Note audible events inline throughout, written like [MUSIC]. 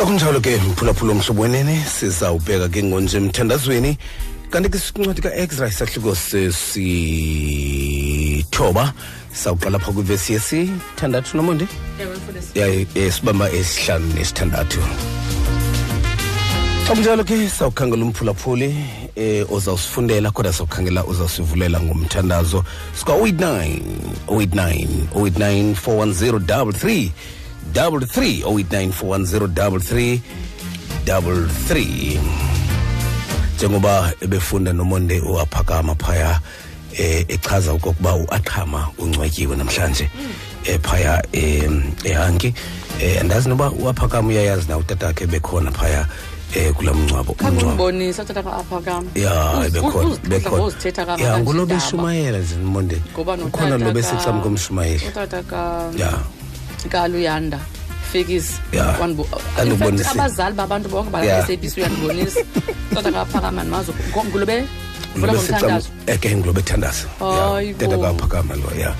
xa kunjalo ke mphulaphula omhlobo wenene sizawubheka ke ngonje emthandazweni. Kanti ke sincwadi ka-exra isahluko sesithoba sawuqala pha kwivesi yesithandathu nomonde yaye eh, sibamba esihlanu nesithandathu. Xa kunjalo ke sawukhangela umphulaphuli eh ozawusifundela kodwa sawukhangela uzawusivulela ngomthandazo. Sika-089 089 089 410 double three oh eight nine four one zero double three double three. Njengoba ebefunda nomonde uaphakama phaya eh echaza okokuba uaqhama ungcwatyiwe namhlanje eh phaya eh ehanki. Eh andazi noba uaphakama uyayazi na utatakhe bekhona phaya eh kula mngcwabo kangubonisa tata ka-aphakam ya bekhona bekhona. uzithetha ya ngulo kamanje beshumayela nje nomonde. Ngoba notata ukhona lo komshumayeli ka ya kaluyanda. Fikisi. Ya. Wandibo- Andibonise. In fact, abazali babantu bonke Ya. balesabc uyandibonisa utata [LAUGHS] kaphakama ndimazi ngulobe vula ngomthandazo. eke ngulo bethandazo Hayi tata bo. kaphakama lo ya.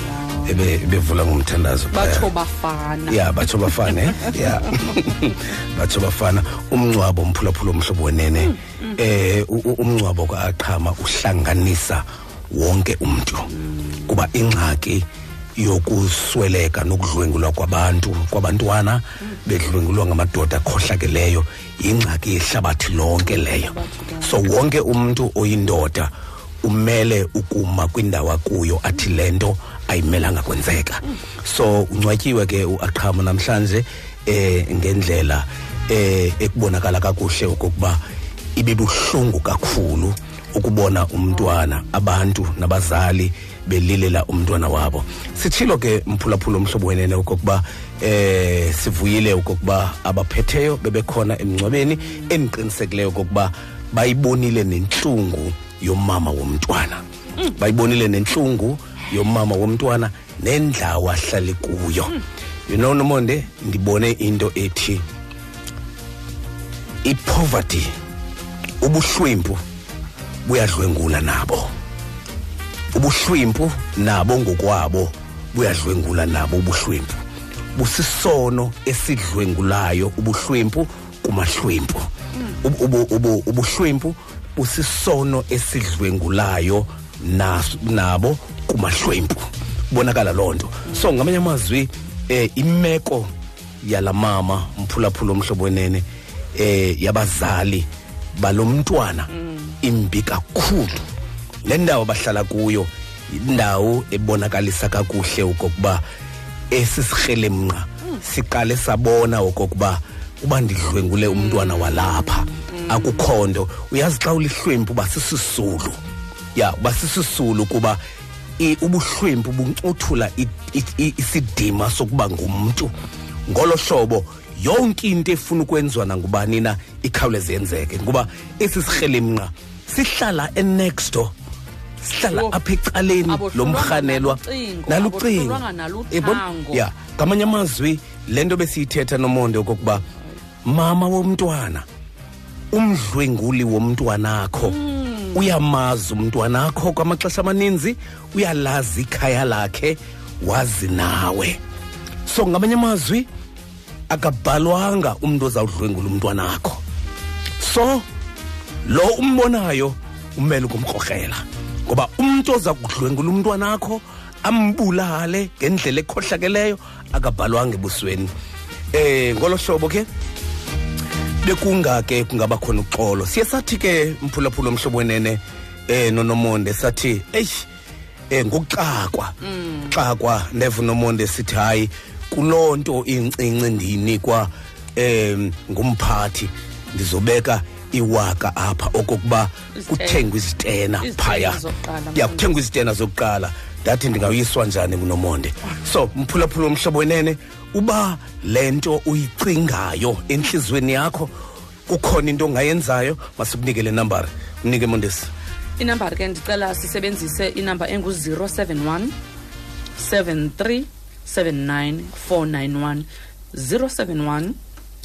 Ebe ebevula ngomthandazo. Phaya. batsho bafana. Ya batsho bafane [LAUGHS] ya. [LAUGHS] Batsho bafana. Umngcwabo umphulaphula omhlobo wenene. Eh u- u- umngcwabo kaaqhama uhlanganisa wonke umuntu kuba ingxaki yokusweleka nokudlwengulwa kwabantu kwabantwana bedlwengulwa ngamadoda akhohlakeleyo yingxaki yehlabathi lonke leyo. So wonke umuntu oyindoda umele ukuma kwindawo akuyo athi lento ayimelanga kwenzeka. So ungcwatyiwe ke uaqhama namhlanje eh ngendlela eh ekubonakala kakuhle okokuba ibibuhlungu kakhulu ukubona umntwana abantu nabazali belilela umntwana wabo. Sithilo ke mphulaphula omhlobo wenene okokuba eh sivuyile okokuba abaphetheyo bebekhona emngcwabeni endiqinisekileyo okokuba bayibonile nentlungu yomama womntwana. Bayibonile nentlungu yomama womntwana nendawo ahlale kuyo. You know nomonde ndibone into ethi ipoverty ubuhlwempu buyadlwengula nabo. Ubuhlwempu nabo ngokwabo buyadlwengula nabo ubuhlwempu. Busisono esidlwengulayo ubuhlwempu kumahlwempu. Ubu- ubu- ubu- ubuhlwempu busisono esidlwengulayo nabo kumahlwempu. Bonakala loo nto. So ngamanye amazwi eh imeko yalamama mphulaphula omhlobo wenene eh yabazali balomntwana imbi kakhulu. Le ndawo bahlala kuyo indawo ebonakalisa kakuhle okokuba esisirhelemnqa. Siqale sabona okokuba uba ndidlwengule umntwana walapha. Akukho nto. Uyazi xa ulihlwempu uba sisisulu ya uba sisisulu kuba ubuhlwempu i- isidima sokuba ngumntu. Ngolo hlobo yonke into efuna ukwenziwa nangubani na ikhawuleze yenzeke. Ngoba esi sirhelemnqa sihlala enext door. Sihlala Yho. apha ecaleni Abohlulwanga lomrhanelwa nalucingo, nalucingo abohlulwanga naluthango. Yabona? ya ngamanye amazwi le nto besiyithetha nomonde okokuba mama womntwana umdlwenguli womntwanakho uyamazi umntwanakho kwamaxesha amaninzi uyalazi ikhaya lakhe wazi nawe so ngamanye amazwi akabhalwanga umntu ozawudlwengula umntwanakho so lo umbonayo umele ukumkrokrela ngoba umntu oza kudlwengula umntwanakho ambulale ngendlela ekhohlakeleyo akabhalwanga ebusweni. Eh ngolo hlobo ke bekungake kungaba khona uxolo. Siye sathi ke mphulaphula omhlobo wenene eh nonomonde sathi eish eh ngokuxakwa xakwa never nomonde sithi hayi kuloo nto incinci ndiyinikwa em ngumphathi ndizobeka iwaka apha okokuba Izitena. kuthengwe izitena Izitena phaya. zokuqala, ya mfundisi. kuthengwe izitena zokuqala. Ndathi ndingawuyiswa njani kunomonde? So mphulaphula omhlobo wenene uba le nto uyicingayo entliziyweni yakho kukhona into ongayenzayo? Masikunike le nambari mnike mondesi inambari ke ndicela sisebenzise inamba engu-071 73 79 491 071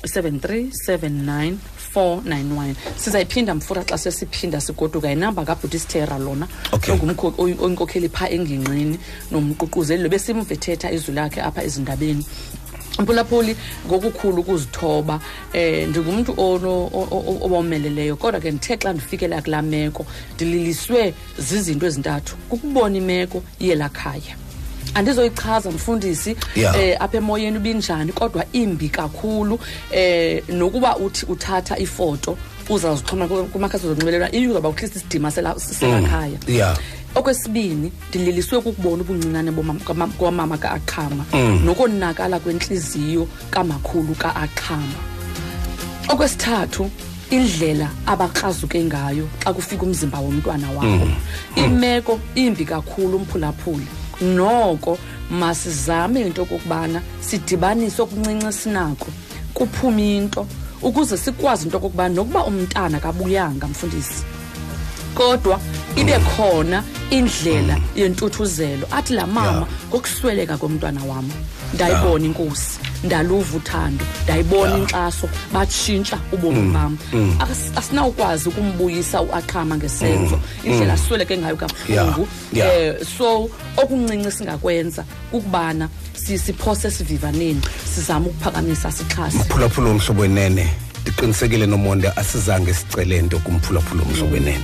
73 79 491 sizayiphinda mfura xa sesiphinda sigoduka. Yinamba kabhutistera lona Okay. ongumkho- oy- oyinkokheli phaa engingqini nomququzeli lo besimvethetha izwi lakhe apha ezindabeni. Mphulaphuli ngokukhulu ukuzithoba eh ndingumuntu ono- o- o- owomeleleyo kodwa ke ndithe xa ndifikela kulaa meko ndililiswe zizinto ezintathu. Kukubona imeko yela khaya. Andizoyichaza mfundisi Yeah. eh apha emoyeni ubinjani kodwa imbi kakhulu eh nokuba uthi uthatha ifoto uzawuzixhoma ku- kumakhasi zonxibelelwano iyo uzawuba uhlisa isidima sela- selakhaya. Yeah. Okwesibini ndililiswe kukubona ubuncinane bomama- kama- kwamama ka-aqhama nokonakala kwentliziyo kamakhulu ka-aqhama okwesithathu indlela abakrazuke ngayo xa kufika umzimba womntwana wabo. Imeko imbi kakhulu umphulaphuli. Noko masizame into okokubana sidibanise okuncinci sinako kuphume into ukuze sikwazi into okokubana nokuba umntana kabuyanga mfundisi. Kodwa ibe khona indlela yentuthuzelo athi la mama Yeah. ngokusweleka komntwana wam ndayibona inkosi ndaluva uthando ndayibona Yeah. inkxaso batshintsha ubomi bam. Akas- asinawukwazi ukumbuyisa uaqhama ngesenzo indlela asweleke ngayo kabuhlungu Yeah. Yeah. eh so okuncinci singakwenza kukubana si- siphose sivivaneni sizame ukuphakamisa sixhase. Mphulaphula umhlobo wenene ndiqinisekile nomonde asizange sicele nto kumphulaphula umhlobo wenene.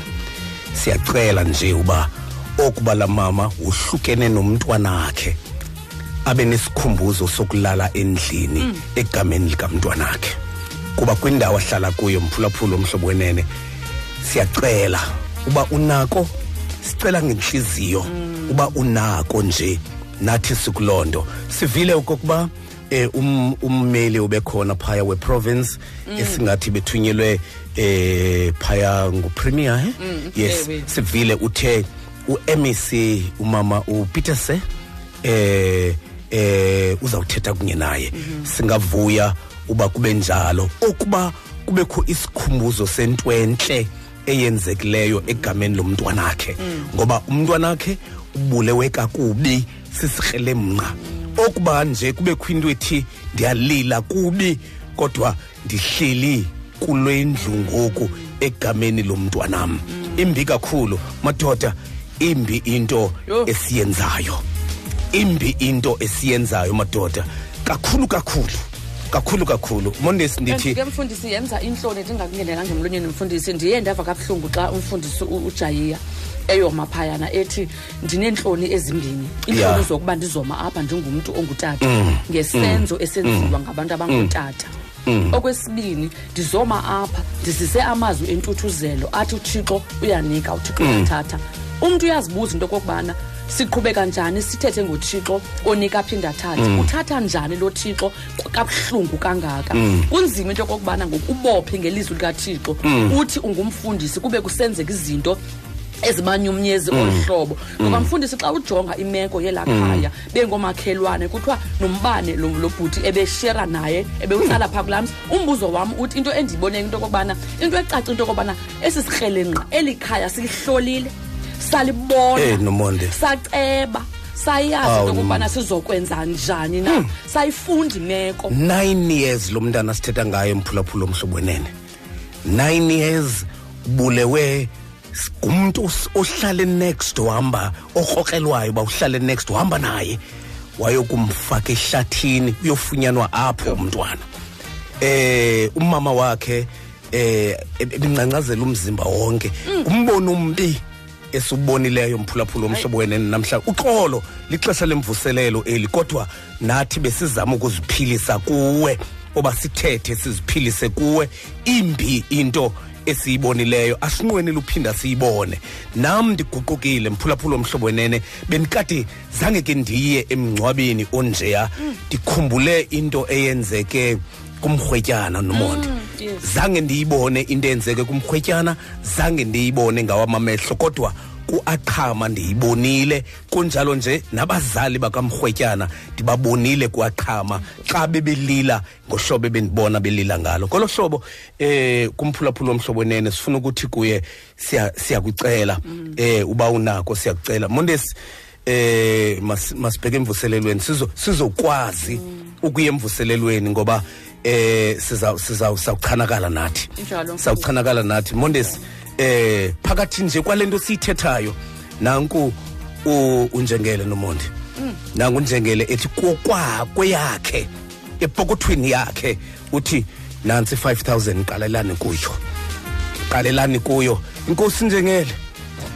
Siyacela nje uba okuba la mama wohlukene nomntwana wakhe abe nesikhumbuzo sokulala endlini egameni likamntwana wakhe kuba kwindawo ahlala kuyo mphulaphula umhlobo wenene siyacela uba unako sicela ngenhliziyo uba unako nje nathi sikulonto sivile okokuba eh um ummeli ubekhona phaya weprovince esingathi bethunyelwe eh phaya ngupremier eh? yes ewe. sivile uthe uMEC umama uPeterse eh eh uzawuthetha kunye naye. Singavuya uba kube njalo. Okuba kubekho isikhumbuzo sentwenhle eyenzekileyo egameni lomntwana wakhe ngoba umntwana wakhe ubulewe kakubi sisirhelemnqa okuba nje kubekho into ethi ndiyalila kubi kodwa ndihleli kule ndlu ngoku egameni lomntwanam. Imbi kakhulu madoda imbi into esiyenzayo. Imbi into esiyenzayo madoda. Kakhulu kakhulu kakhulu kakhulu. Mondesi ndithi ke mfundisi yenza intloni ndingakungenelanga emlonyeni mfundisi. Ndiye ndava kabuhlungu xa umfundisi ujayiya eyoma phayana ethi ndineentloni ezimbini. Iintloni Yeah. zokuba ndizoma apha ndingumntu ongutata. Ngesenzo esenziwa ngabantu abangutata okwesibini ndizoma apha ndizise amazwi entuthuzelo athi uthixo uyanika uthixo uyathatha. Umntu uyazibuza into okokubana siqhubeka njani sithethe ngothixo onika aphinda athathe uthatha njani lo thixo kabuhlungu kangaka? Kunzima into yokokubana ngokubophe ngelizwi likathixo uthi ungumfundisi kube kusenzeka izinto ezimanyumnyezi olu hlobo ngoba mfundisi xa ujonga imeko yelaa khaya bengomakhelwane kuthiwa nombane lo lo bhuti ebeshera naye ebewutsala phaa kulaa mzi. Umbuzo wam uthi into endiyiboneyo into okokubana into ecaca into okokubana esi sikrelenqa eli khaya silihlolile salibona saceba sayazi into okokubana sizokwenza njani na? Sayifunda imeko. 9 years lo mntana sithetha ngayo mphulaphula omhlobo wenene. 9 years bulewe s- ngumuntu ohlale next uhamba okrokrelwayo uba uhlale next uhamba naye wayokumfaka ehlathini uyofunyanwa apho umntwana. Eh umama wakhe eh ebincancazela umzimba wonke. Umbono umbi esubonileyo mphulaphula omhlobo wenene namhlanje. Uxolo lixesha lemvuselelo eli kodwa nathi besizama ukuziphilisa kuwe oba sithethe siziphilise kuwe imbi into esiyibonileyo asinqwenile uphinda siyibone. Nam ndiguqukile mphulaphula omhlobo wenene. Bendikade zange ke ndiye emngcwabeni onjeya ndikhumbule into eyenzeke kumrhwetyana nomonde. Yes. zange ndiyibone into eyenzeke kumrhwetyana zange ndiyibone ngawamamehlo kodwa kuaqhama ndiyibonile. Kunjalo nje nabazali bakamrhwetyana ndibabonile kuaqhama xa bebelila ngohlobo ebendibona belila ngalo. Ngolo hlobo eh kumphulaphula omhlobo nene sifuna ukuthi kuye siya- siyakucela. Eh uba unako siyakucela. Mondesi eh mas- masibheke emvuselelweni. Sizo sizokwazi ukuya emvuselelweni ngoba eh siza siza sawuchanakala nathi. Njalo. sawuchanakala nathi. Mondesi eh phakathi nje kwalento siyithethayo nanku unjengele nomonde. Nangu unjengele ethi kokwa kweyakhe epokothweni yakhe uthi nansi 5000 qalelani kuyo qalelani kuyo. Inkosi njengele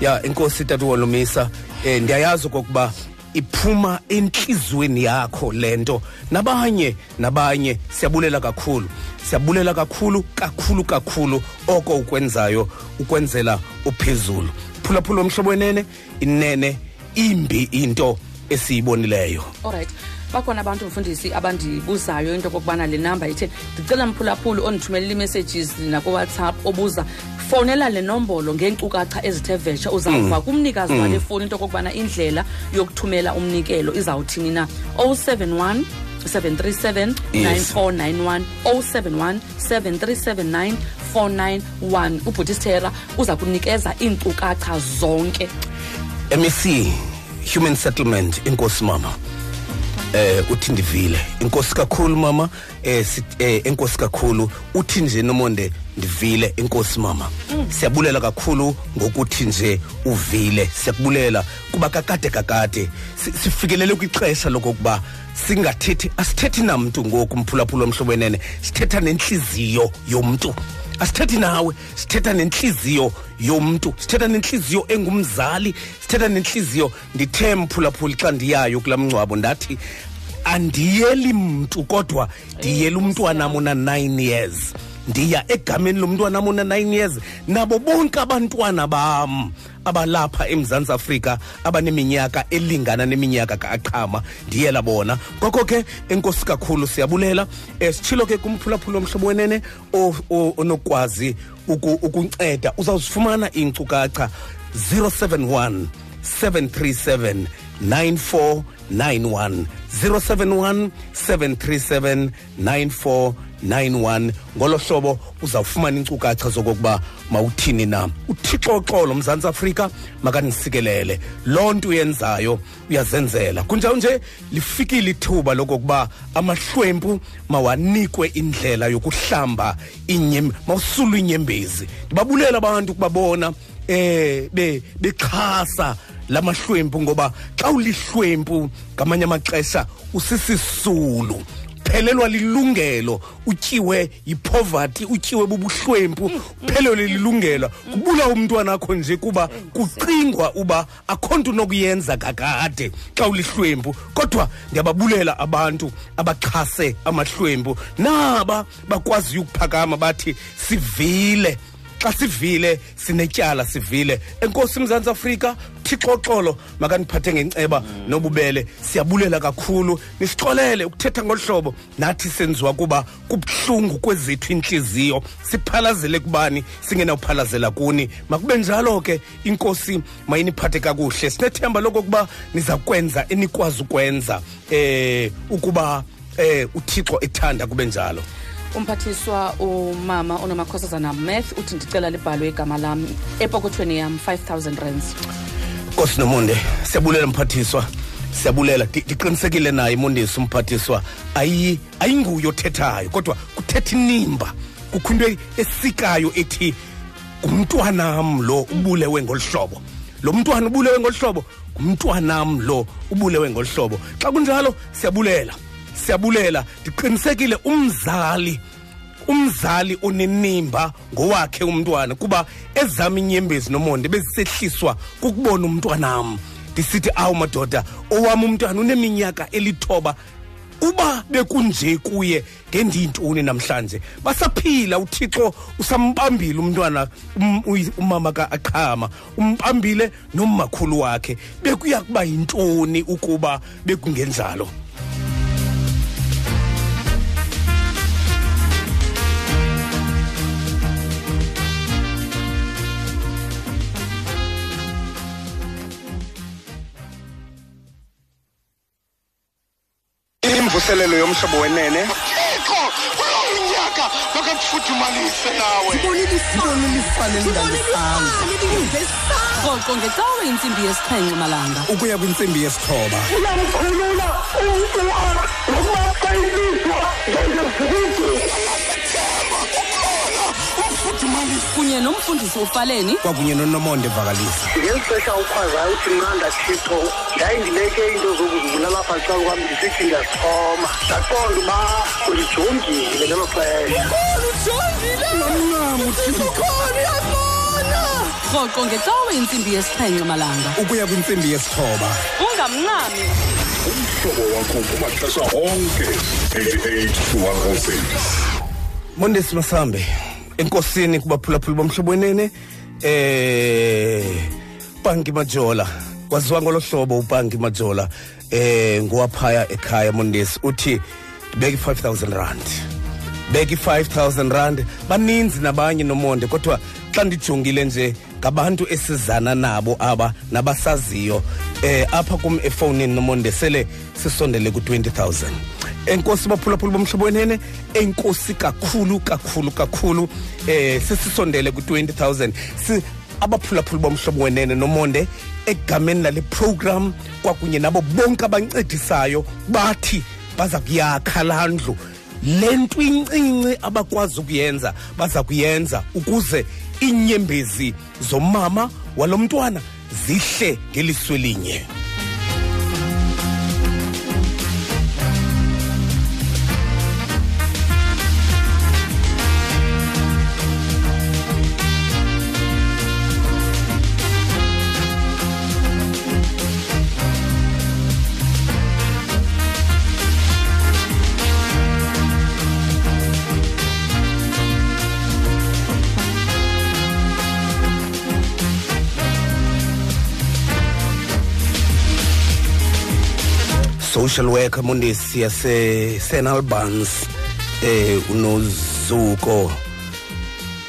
ya inkosi tatuwolomisa eh ndiyayazi kokuba iphuma enhlizweni yakho lento nabanye nabanye siyabulela kakhulu. Siyabulela kakhulu kakhulu kakhulu oko ukwenzayo ukwenzela uphezulu. Phulaphula omhlobo wenene inene imbi into esiyibonileyo. Alright bakhona abantu mfundisi abandibuzayo into okokubana le namba ithe ndicela mphulaphula ondithumelela ii-messages nakowhatsapp obuza fowunela le nombolo ngeenkcukacha ezithe vetshe uzawuva kumnikazi wale fowuni into okokubana indlela yokuthumela umnikelo izawuthini na? 071 737 9491 071 737 9491 ubhutistera uza kunikeza iinkcukacha zonke. MEC Human Settlement inkosi mama eh uthi ndivile inkosi kakhulu mama. Eh sit- eh, kakhulu. Uthi nje nomonde ndivile inkosi mama. Siyabulela kakhulu ngokuthi nje uvile. Siyakubulela kuba kakade kakade. Si- sifikelele kwixesha lokokuba singathethi asithethi namntu ngoku mphulaphula omhlobo wenene. Sithetha nenhliziyo yomntu. Asithethi nawe sithetha nenhliziyo yomntu sithetha nenhliziyo engumzali sithetha nenhliziyo ndithe mphulaphuli xa ndiyayo kulaa mngcwabo ndathi andiyeli mntu kodwa ndiyela umntwanam una-nine years. Ndiya egameni lomntwanam una-nine years. Nabo bonke abantwana bam abalapha emzantsi afrika abaneminyaka elingana neminyaka kaaqhama. Ndiyela bona. Ngoko ke enkosi kakhulu siyabulela. Um sitshilo ke kumphulaphula omhlobo wenene o- o- onokwazi uku- ukunceda. Uzawuzifumana iinkcukacha. 071 737 9491 071 737 9491 ngolo hlobo uzawufumana iinkcukacha zokokuba mawuthini na. Uthixo xolo mzantsi afrika makandisikelele loo nto uyenzayo uyazenzela. Kunjalo nje lifikile ithuba lokokuba amahlwempu mawanikwe indlela yokuhlamba inyem mawusulwe inyembezi ndibabulela abantu ukubabona eh be bexhasa lamahlwempu ngoba xa ulihlwempu ngamanye amaxesha usisisulu. Phelelwa lilungelo utyiwe yipoverty utyiwe bubuhlwempu phelelwe lilungelo. Kubula umntwana akho nje kuba kucingwa uba akho nto unokuyenza kakade xa ulihlwempu. Kodwa ndiyababulela abantu abaxhase amahlwempu naba bakwaziyo ukuphakama bathi sivile. Xa sivile sinetyala sivile. Enkosi mzantsi afrika thixo xolo makaniphathe ngenceba nobubele. Siyabulela kakhulu nisixolele ukuthetha ngolu hlobo. Nathi senziwa kuba kubuhlungu kwezethu intliziyo. Siphalazele kubani singenawuphalazela kuni? Makube njalo ke inkosi mayiniphathe kakuhle. Sinethemba lokokuba niza kwenza enikwazi ukwenza eh ukuba eh uthixo ethanda kube njalo. Umphathiswa umama onamakhosazana math uthi ndicela libhalwe igama lam epokothweni yam 5000 rands. Nkosi nomonde siyabulela mphathiswa siyabulela Ndi- ndiqinisekile naye imondisi umphathiswa. Ayi ayinguyo othethayo kodwa kuthetha inimba. Kukho into esikayo ethi ngumntwanam lo ubulewe ngolu hlobo. Lo mntwana ubulewe ngolu hlobo ngumntwanam lo ubulewe ngolu hlobo. Xa kunjalo siyabulela. Siyabulela ndiqinisekile umzali umzali onenimba ngowakhe umntwana kuba ezam inyembezi nomonde bezisehliswa kukubona umntwanam. Ndisithi awu madoda owam umntwana uneminyaka elithoba uba bekunje kuye ngendiyintoni namhlanje? Basaphila uthixo usambambile umntwana um, umama kaaqhama umbambile nommakhulu wakhe. Bekuya kuba yintoni ukuba bekungenjalo? Imvuselelo yomhlobo wenene. Thixo kulo minyaka makakufuthumalise nawe. Rhoqo ngecawe intsimbi yesixhenxe malanga. Ukuya kwintsimbi yesithoba. Uyamkhulula umntu nokuba xa ilizwa ngeziviki kunye nomfundisi ufaleni. Kwakunye nonomonde vakalisa ngeli xesha ukhwazayo uthi mnqanda thixo ndayindibeke iinto zokuzibulala apha xa kwam ndisithi ndiyazixhoma ndaqonda uba ulijongile ngelo xesha. Rhoqo ngecawe intsimbi yesixhenxe malanga. Ukuya kwintsimbi yesithoba. Ungamncami. Umhlobo wakho kumaxesha onke 88 to 106 mondesi masambe enkosini kubaphulaphuli bomhlobo wenene eh banki majola. Kwaziwa ngolo hlobo ubanki majola eh ngowaphaya ekhaya mondesi uthi beka i-5000 rand beka i-5000 rand. Baninzi nabanye nomonde kodwa xa ndijongile nje ngabantu esizana nabo aba nabasaziyo eh apha kum efowunini nomonde sele sisondele ku-20000 enkosi baphulaphula bomhlobo wenene enkosi kakhulu kakhulu kakhulu. Eh sesisondele ku-20000 si abaphulaphuli bomhlobo wenene nomonde egameni lale program kwakunye nabo bonke abancedisayo bathi baza kuyakha laa ndlu. Le nto incinci abakwazi ukuyenza baza kuyenza ukuze iinyembezi zomama walo mntwana zihle ngeliswe linye. Social worker mondesi yase St Albans eh unozuko.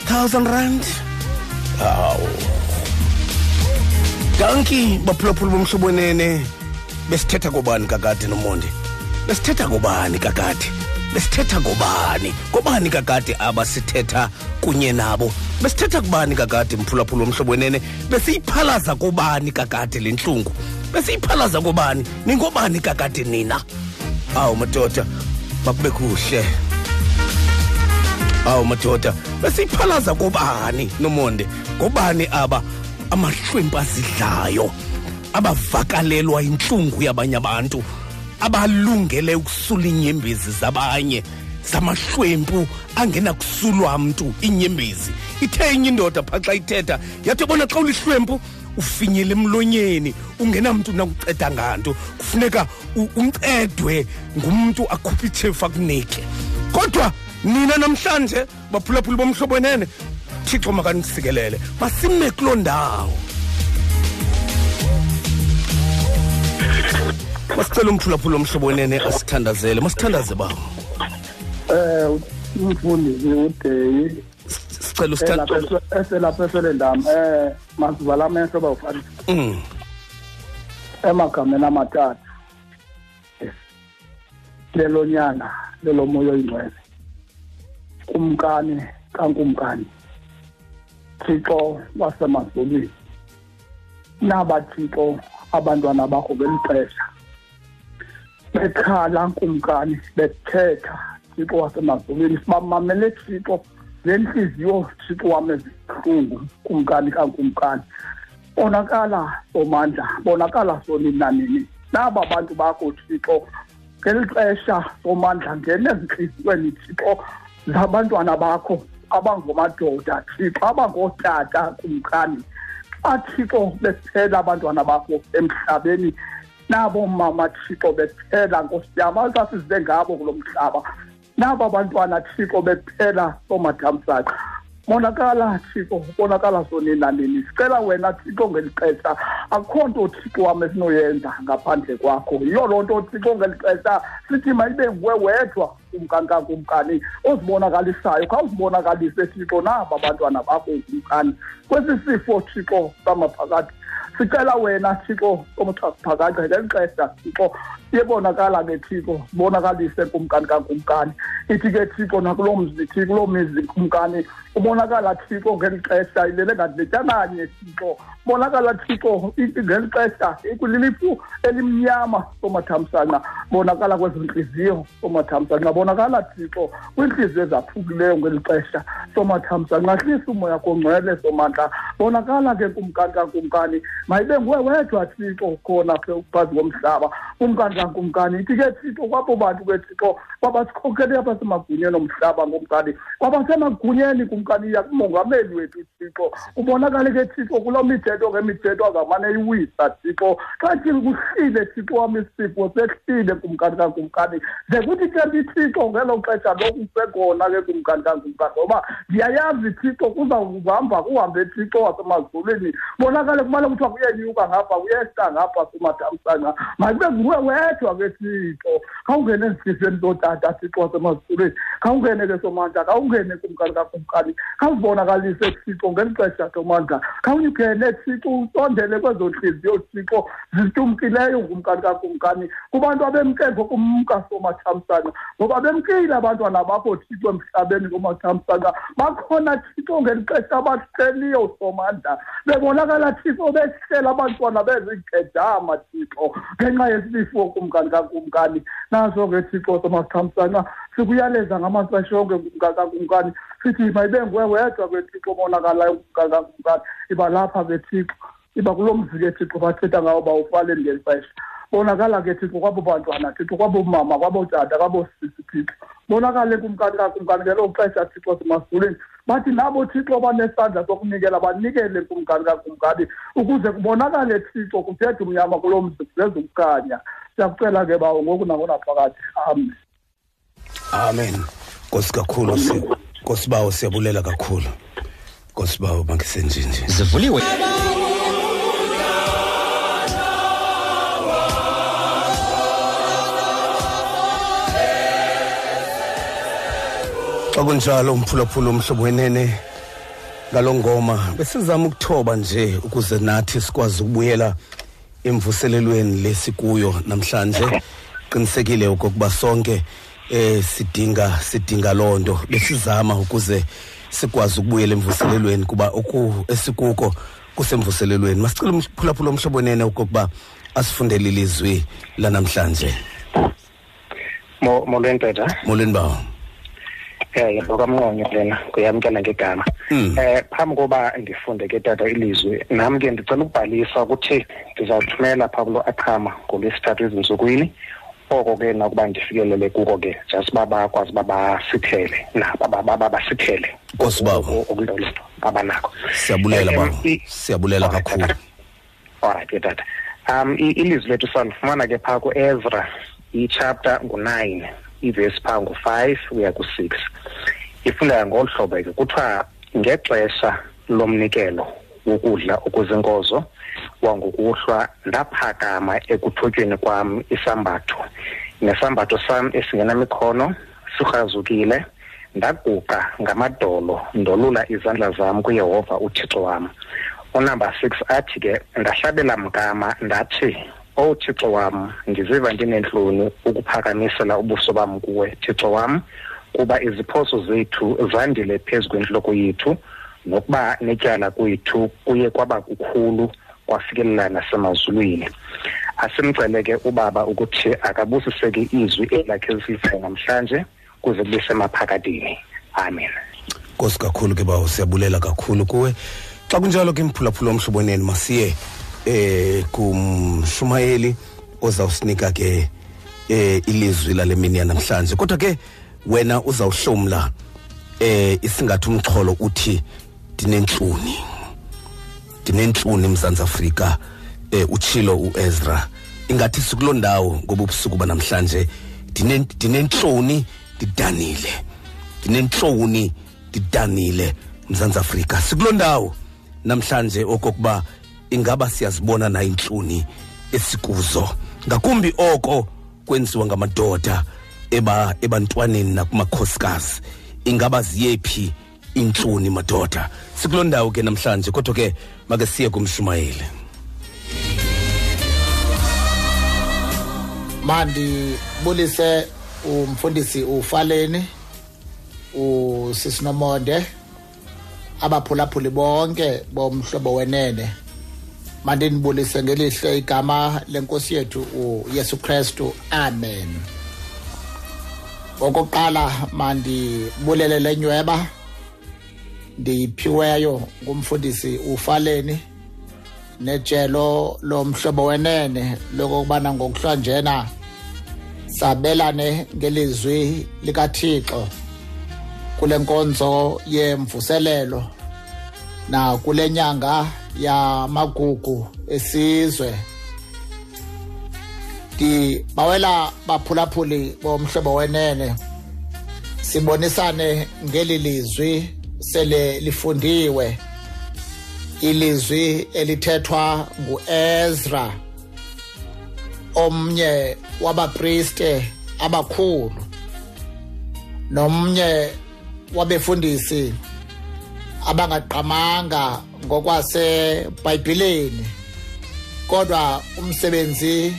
1000 rand? Aw danki baphulaphula bomhlobo wenene besithetha kobani kakade nomonde? Besithetha kobani kakade? Besithetha kobani? Kobani kakade abasithetha kunye nabo? Besithetha kubani kakade mphulaphula womhlobo wenene besiyiphalaza kobani kakade le ntlungu besiyiphalaza kobani ningobani kakade nina? Awu madoda makube kuhle. Awu madoda besiyiphalaza kobani nomonde? Ngobani aba amahlwempu azidlayo abavakalelwa intlungu yabanye abantu abalungele ukusula iinyembezi zabanye zamahlwempu angenakusulwa mntu iinyembezi? Ithe inye indoda phaa xa ithetha yathi bona xa ulihlwempu ufinyela emlonyeni ungenamntu nakuceda nganto. Kufuneka u- uncedwe ngumntu akhuphe itshefu akunike. Kodwa nina namhlanje baphulaphuli bomhlobo wenene thixo makanisikelele masime kuloo ndawo. Masicela umphulaphula omhlobo wenene asithandazele masithandaze bawo eh umfundisi uDeyi. Sicela usithandaze eselapha eselendama eh masivala amehlo bawufana Mm, emagameni amathathu lelonyana lelomoya oyingcwele kumkani kankumkani thixo wasemazulwini naba thixo abantwana bakho belixesha bekhala kumkani bethetha thixo wasemazulwini sibamamele thixo. Nentliziyo thixo wam ezibuhlungu kumkani kankumkani. Bonakala somandla bonakala sonina nini naba bantu bakho thixo ngeli xesha somandla ngena ezintliziyweni thixo zabantwana bakho abangomadoda thixo abangootata kumkani. Xa thixo bephela abantwana bakho emhlabeni nabo mama thixo bephela. Nkosi yam asasize ngabo kulo mhlaba. Naba bantwana thixo bephela soomadamsaqa bonakala thixo bonakala sonina nini sicela wena thixo ngeli xesha akukho nto thixo wam esinoyenza ngaphandle kwakho. Yiyo loo nto thixo ngeli xesha sithi mayibe nguwe wedwa kumkankakumkani ozibonakalisayo. Khawuzibonakalise thixo naba bantwana bakho kumkani kwesi sifo thixo samaphakathi. Sicela wena thixo somthakaphakathi ngeli xesha thixo. Iyebonakala ke thixo bonakalise kumkani kankumkani ithi ke thixo nakuloo mzi thi kuloo mizi kumkani ubonakala thixo ngeli xesha ilele ngadletyanganye thixo bonakala thixo ngeli xesha ikulilifu elimnyama somathamsanqa bonakala kwezo ntliziyo somathamsanqa bonakala thixo kwiintliziyo ezaphukileyo ngeli xesha somathamsanqa hlisa umoya kongcwele somandla bonakala ke kumkani kankumkani mayibe nguwe wedwa thixo khona phazi komhlaba. Kumkani kankumkani ithi ke thixo kwabo bantu ke thixo kwabasikhokhele apha semagunyeni omhlaba ngomkani kwabasemagunyeni kumkani yakumongameli wethu thixo ubonakale ke thixo kuloo mithetho ke mithetho azamane iwisa thixo xa thi kuhlile thixo wam isifo sehlile kumkani kankumkani ze kuthi ke lithixo ngelo xesha lokusekhona ke kumkani kankumkani ngoba ndiyayazi thixo kuzawuhamba kuhambe thixo wasemazulwini. Bonakale kumele kuthiwa kuyenyuka ngapha kuyehla ngapha kumathamsanqa mayibe nguwe wedwa ke thixo khawungene ezifisweni zotata thixo wasemazulwini khawungene ke somandla khawungene kumkani kakumkani khawuzibonakalise thixo ngeli xesha somandla khawunyukene thixo usondele kwezo ntliziyo thixo zitumkileyo ngumkani kakumkani. Kubantu abemke ngokumka somathamsanqa ngoba bemkile abantwana bakho thixo emhlabeni komathamsanqa bakhona thixo ngeli xesha abahleliyo somandla bebonakala thixo behlela abantwana bezigedama thixo ngenxa yesifo kumkani kakumkani naso ke thixo somathamsanqa sikuyaleza ngamaxesha onke kumkani sithi mayibe nguwe wedwa kwethixo obonakalayo kumkani kakumkani iba lapha ke thixo iba kulo mzi kethixo bathetha ngawo bawufaleni ngeli xesha bonakala ke thixo kwabo bantwana thixo kwabo mama kwabo tata kwabo sisi thixo bonakale kumkani kakumkani ngelo xesha thixo semazulwini bathi nabo thixo banesandla sokunikela banikele kumkani kakumkani ukuze kubonakale thixo kuthethe umnyama kulo mzi ukukhanya siyakucela ke bawo ngoku nangonaphakathi amen. Amen. Nkosi kakhulu si nkosi bawo siyabulela kakhulu. Nkosi bawo bangisenjinje zivuliwe. Xa kunjalo umphulaphula umhlobo wenene ngalo ngoma besizama ukuthoba nje ukuze nathi sikwazi ukubuyela emvuselelweni lesikuyo namhlanje. Qinisekile okokuba sonke eh sidinga sidinga lonto. Besizama ukuze sikwazi ukubuyela emvuselelweni kuba oku esikuko kusemvuselelweni. Masicela umphulaphula omhlobo wenene okokuba asifundele ilizwi lanamhlanje. Mo molweni tata. molweni bawo Eh ngokamnqonyo lena kuyamkela ngegama. um Eh phambi koba ndifunde ke tata ilizwi nam ke ndicela ukubhalisa ukuthi ndizawuthumela Pablo Aqhama ngolwesithathu ezinsukwini. Oko ke nakuba ndifikelele kuko ke just uba bakwazi uba sithele naba baba basithele. Nkosi abanako. siyabulela ba siyabulela kakhulu tata. Alright ke tata. Um ilizwi lethu salifumana ke phaa ku-Ezra i-chapter ngu-9 ivesi phaa ngu-5 uya ku-6 ifunda ngolu hlobo ke kuthiwa ngexesha lomnikelo wokudla okuzinkozo wangokuhlwa ndaphakama ekuthotyweni kwam isambatho. Nesambatho sam esingenamikhono sirhazukile ndaguqa ngamadolo ndolula izandla zam kuyehova uthixo wam. Unumber six athi ke ndahlabela mgama ndathi owu thixo wam ndiziva ndineentloni ukuphakamisela ubuso bam kuwe thixo wam kuba iziphoso zethu zandile phezu kwentloko yethu. Nokuba netyala kwethu kuye kwaba kukhulu kwafikelela nasemazulwini. Asimcele ke ubaba ukuthi akabusiseke izwi elakhe zilivayo namhlanje kuze kube semaphakadini. Amen. Nkosi kakhulu ke bawo siyabulela kakhulu kuwe. Xa kunjalo ke mphulaphula omhlobo wenene masiye eh kumshumayeli ozawusinika ke eh ilizwi lale mini yanamhlanje. Kodwa ke wena uzawuhlomla eh isingathi umxholo uthi dinentluni dinentluni mzantsi afrika eh utshilo uEzra. Ingathi sikuloo ndawo ngoba ubusuku banamhlanje dine- dinentloni didanile dinentloni didanile mzantsi afrika. Sikuloo ndawo namhlanje okokuba ingaba siyazibona na intluni esikuzo. Ngakumbi oko kwenziwa ngamadoda eba ebantwaneni nakumakhosikazi ingaba ziyephi intluni madoda? Sikuloo ndawo ke namhlanje kodwa ke make siye kumshumayeli. Mandibulise umfundisi ufaleni usisinomonde abaphulaphuli bonke bomhlobo wenene. Mandinibulise ngelihle igama lenkosi yethu uyesu kristu. Amen. Okokuqala mandibulele lenyweba ndiyiphiweyo ngumfundisi ufaleni nejelo lomhlobo wenene lokubana ngokuhlanjena sabelane ngelizwi likaThixo kule nkonzo yemvuselelo. Na kule nyanga yamagugu esizwe. Ndibawela baphulaphuli bomhlobo wenene. Sibonisane ngeli lizwi sele lifundiwe. Ilizwi elithethwa nguEzra omnye wabapriste abakhulu nomnye wabefundisi abangaqamanga ngokwasebhayibhileni kodwa umsebenzi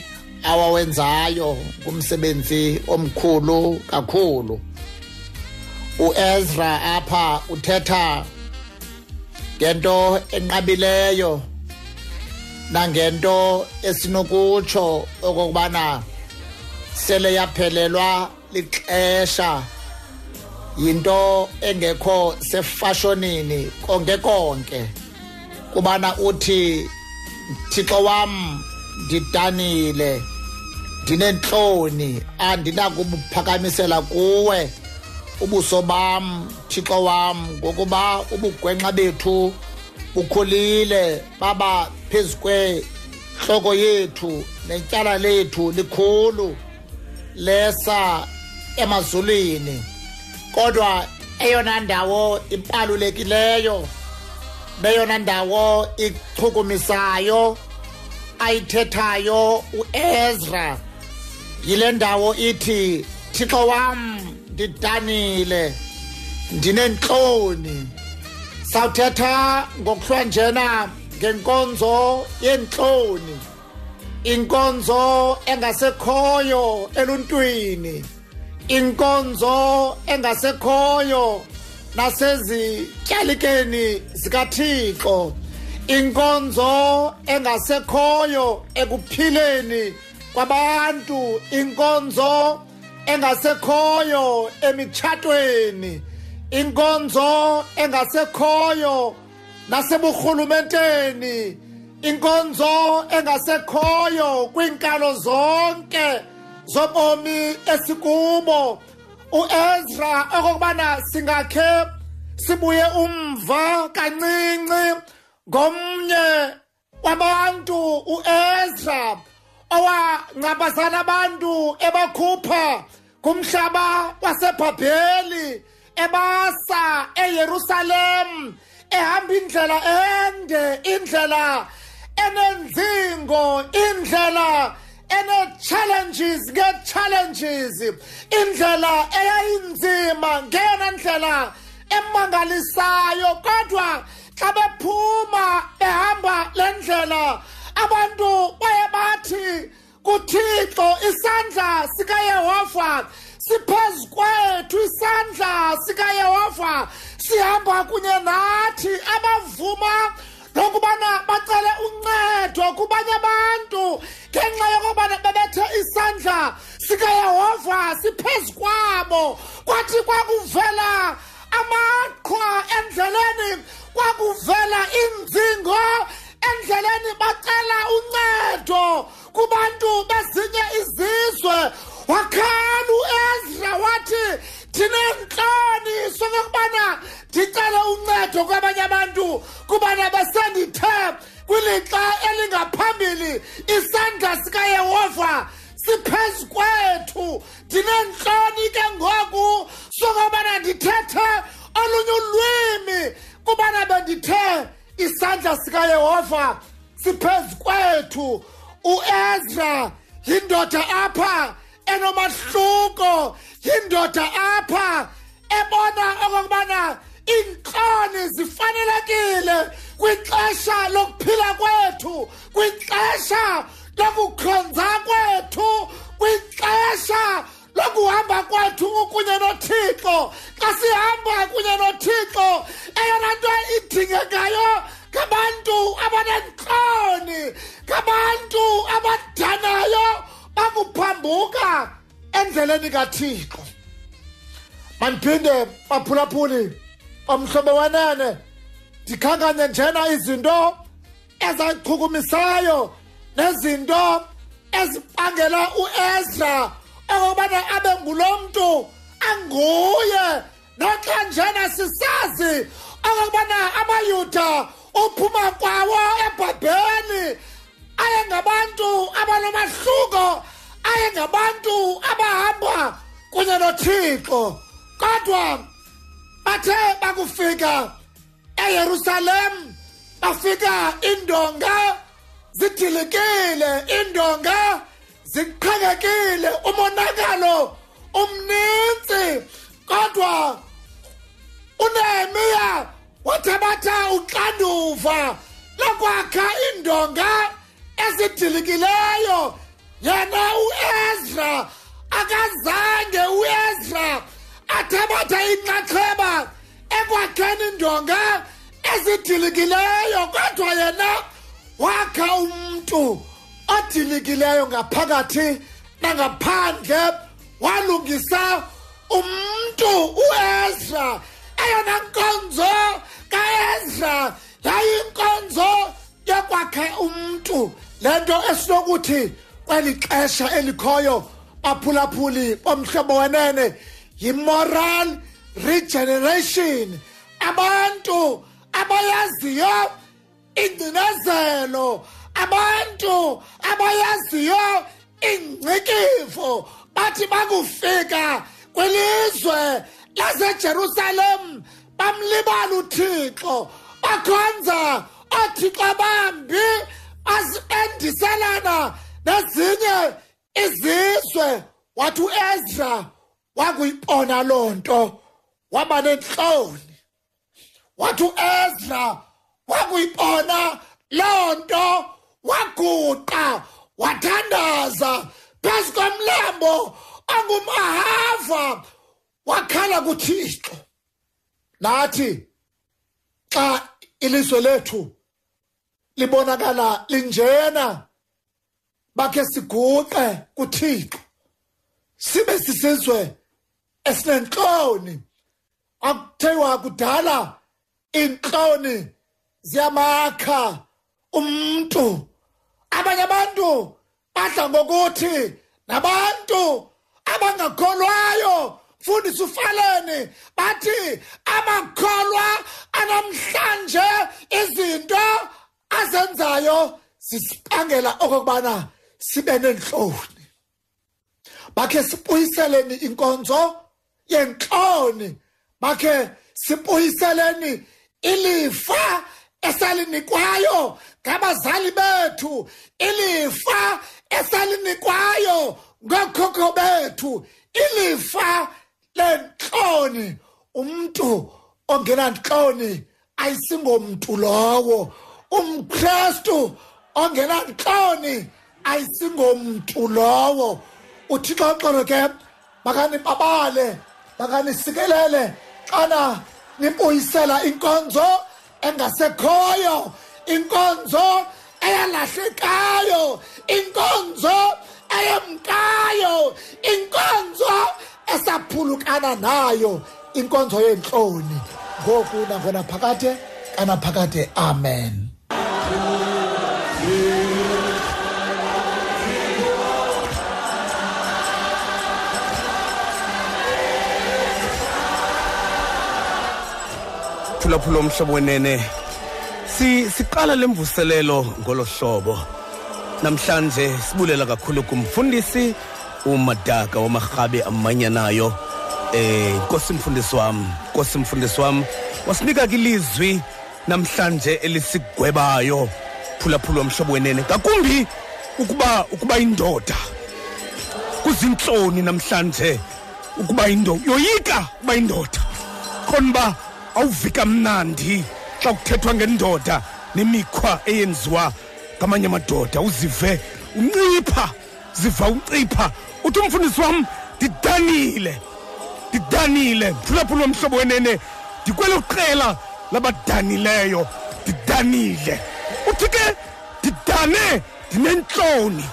awawenzayo kumsebenzi omkhulu kakhulu. uEzra apha uthetha ngento enqabileyo nangento esinokutsho okokubana sele yaphelelwa lixesha yinto engekho sefashonini konke konke. Kubana uthi Thixo wam ndidanile ndinentloni andinakubuphakamisela kuwe. Ubuso bam Thixo wam ngokuba ubugwenxa bethu bukhulile baba phezukwe hloko yethu netyala lethu likhulu. Lesa emazulwini. Kodwa eyona ndawo ibalulekileyo beyona ndawo ichukumisayo ayithethayo uEzra. Yile ndawo ithi Thixo wam ndidanile ndinentloni. Sawuthetha ngokuhlwanjena ngenkonzo yentloni inkonzo engasekhoyo eluntwini. Inkonzo engasekhoyo nasezityalikeni zikaThixo. Inkonzo engasekhoyo ekuphileni kwabantu. Inkonzo engasekhoyo emitshatweni. Inkonzo engasekhoyo naseburhulumenteni. Inkonzo engasekhoyo kwiinkalo zonke zobomi esikubo. uEzra okokubana singakhe sibuye umva kancinci ngomnye wabantu uEzra owangcabazana abantu ebakhupha kumhlaba wasebhabheli ebasa eYerusalem ehamba indlela ende indlela enenzingo indlela ene-challenges nge-challenges indlela eyayinzima ngeyona ndlela emangalisayo kodwa xa bephuma behamba le ndlela abantu baye bathi kuthixo isandla sikayehova siphezu kwethu isandla sikayehova sihamba kunye nathi abavuma lokubana bacele uncedo kubanye abantu ngenxa yokubana bebethe isandla sikayehova siphezu kwabo. Kwathi kwakuvela amaqhwa endleleni kwakuvela inzingo endleleni bacela uncedo kubantu bezinye izizwe. Wakhala uEzra wathi ndinentloni sokokubana ndicele uncedo kwabanye abantu kubana besendithe kwilixa elingaphambili isandla sikayehova siphezu kwethu. Ndinentloni ke ngoku sokubana ndithethe olunye ulwimi kubana bendithe isandla sikayehova siphezu kwethu. uEzra yindoda apha enomahluko yindoda apha ebona okokubana iintloni zifanelekile kwixesha lokuphila kwethu kwixesha lokukhonza kwethu kwixesha lokuhamba kwethu kunye nothixo. Xa sihamba kunye nothixo eyona nto idingekayo ngabantu abanentloni ngabantu abadanayo bakuphambuka endleleni kathixo. Mandiphinde baphulaphuli omhlobo wenene ndikhankanye njena izinto ezachukumisayo nezinto ezibangela uEzra okubana abe ngulo mntu anguye. Noxa njena sisazi okubana abayuda uphuma kwawo ebhabheni ayengabantu abanomahluko ayengabantu abahamba kunye nothixo. Kodwa bathe bakufika eyerusalem bafika indonga zidilikile indonga ziqhekekile umonakalo umninzi kodwa unehemiya wathabatha uxanduva lokwakha indonga ezidilikileyo yena uEzra akazange uEzra athabatha inxaxheba ekwakheni indonga ezidilikileyo kodwa yena wakha umuntu odilikileyo ngaphakathi nangaphandle walungisa umuntu uEzra. Eyona nkonzo kaEzra yayinkonzo yokwakha umuntu lento esinokuthi kweli xesha elikhoyo baphulaphuli bomhlobo wenene yi-moral regeneration. Abantu abayaziyo ingcinezelo abantu abayaziyo ingcikifo bathi bakufika kwilizwe lasejerusalem bamlibala uthixo bakhonza oothixo bambi baziendiselana nezinye izizwe. Wathi uEzra wakuyibona loo nto waba nenhloni. Wathi uEzra wakuyibona loo nto waguqa wathandaza. Phezu komlambo ongumahava wakhala kuthixo. Nathi xa ilizwe lethu libonakala linjena. Bakhe siguqe kuThixo. Sibe sisizwe esinenhloni. Akuthiwa kudala inhloni ziyamakha umuntu abanye abantu badla ngokuthi nabantu abangakholwayo. Mfundisi ufaleni bathi amakholwa anamhlanje izinto azenzayo sisibangela okubana sibe nenhloni. Bakhe sibuyiseleni inkonzo yenhloni. Bakhe sibuyiseleni ilifa esalinikwayo ngabazali bethu. Ilifa esalinikwayo ngokhokho bethu. Ilifa lenhloni. Umuntu ongenanhloni ayisingomuntu lowo. Umkristu ongenanhloni ayisingomuntu lowo. Uthixo uxolo ke makanibabale makanisikelele xana nibuyisela inkonzo engasekhoyo inkonzo eyalahlekayo inkonzo eyemkayo inkonzo esaphulukana nayo inkonzo yenhloni ngoku nangona phakade kanaphakade amen. Phulaphula umhlobo wenene. Si siqala lemvuselelo ngolohlobo namhlanje sibulela kakhulu kumfundisi umadaka wamarhabe amanyanayo eh nkosi mfundisi wami nkosi mfundisi wami wasinika kilizwi namhlanje elisigwebayo phulaphula umhlobo wenene. Ngakumbi ukuba ukuba indoda kuzinhloni namhlanje ukuba indoda yoyika ukuba indoda. Khona ba awuvika mnandi xa kuthethwa ngendoda nemikhwa eyenziwa ngamanye amadoda. Uzive uncipha ziva uncipha. Uthi umfundisi wam ndidanile ndidanile. Phulaphula omhlobo wenene ndikwelo qela labadanileyo ndidanile uthi ke ndidane ndinentloni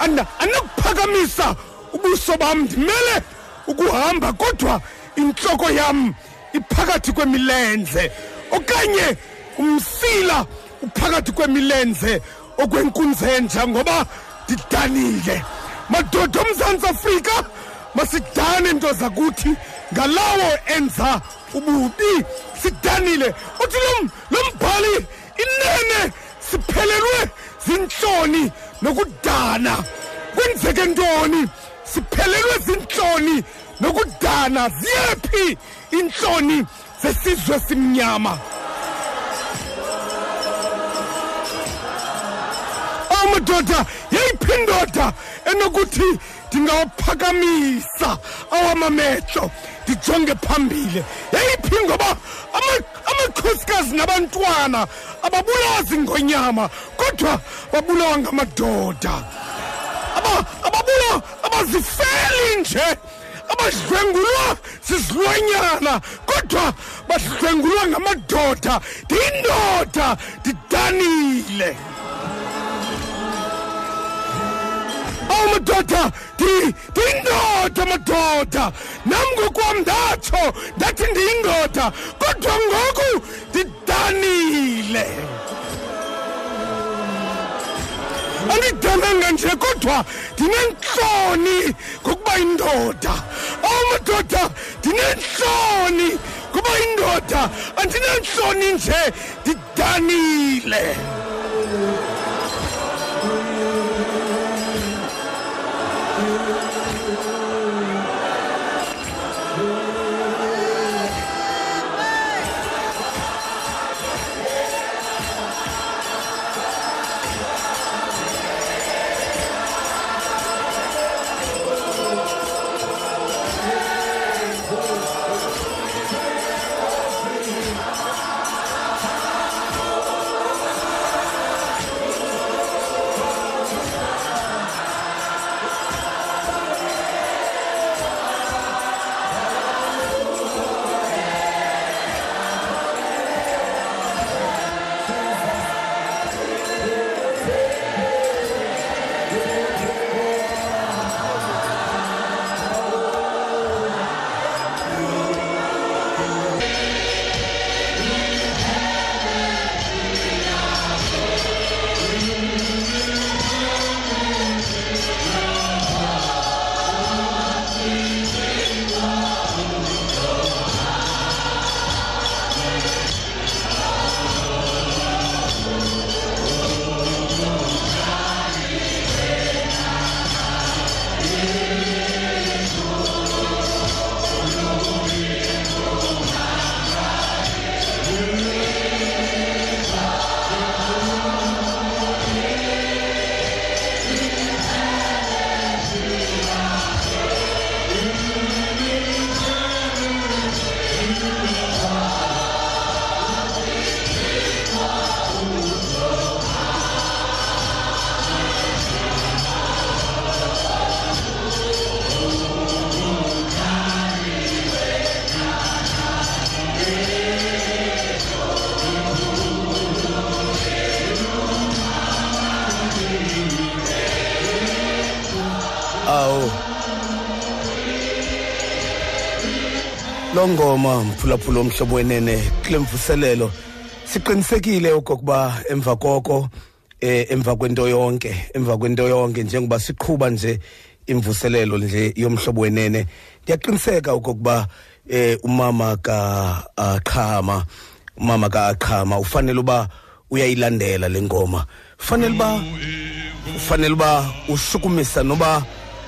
andinakuphakamisa ubuso bam ndimele ukuhamba kodwa intloko yam iphakathi kwemilenze. Okanye umsila uphakathi kwemilenze okwenkunzenja ngoba ndidanile madoda omzantsi afrika masidane nto zakuthi ngalawo enza ububi. Sidanile. Uthi lo- mbhali inene siphelelwe zintloni nokudana. Kwenzeke ntoni? Siphelelwe zintloni nokudana. Ziyephi intloni zesizwe simnyama amadoda yeyiphi indoda enokuthi ndingawaphakamisa awamamehlo ndijonge phambili. Yeyiphi ngoba ama- amakhosikazi nabantwana ababulawa zingonyama kodwa babulawa ngamadoda? Aba ababulawa abazifeli nje. Abadlwengulwa zizilwanyana kodwa badlwengulwa ngamadoda. Ndiyindoda ndidanile. Awu madoda ndi- ndiyindoda madoda nam ngokwam ndatsho ndathi ndiyindoda kodwa ngoku. Ndidanile andidananga nje kodwa ndinentloni ngokuba indoda. Oh, awu madoda ndinentloni ngoba indoda. Andinentloni nje. Ndidanile lo ngoma mphulaphula omhlobo wenene kule mvuselelo siqinisekile okokuba emva koko eh emva kwento yonke emva kwento yonke njengoba siqhuba nje imvuselelo nje yomhlobo wenene. Ndiyaqiniseka okokuba eh umama ka Aqhama umama ka Aqhama ufanele uba uyayilandela le ngoma. Ufanele uba ufanele uba ushukumisa noba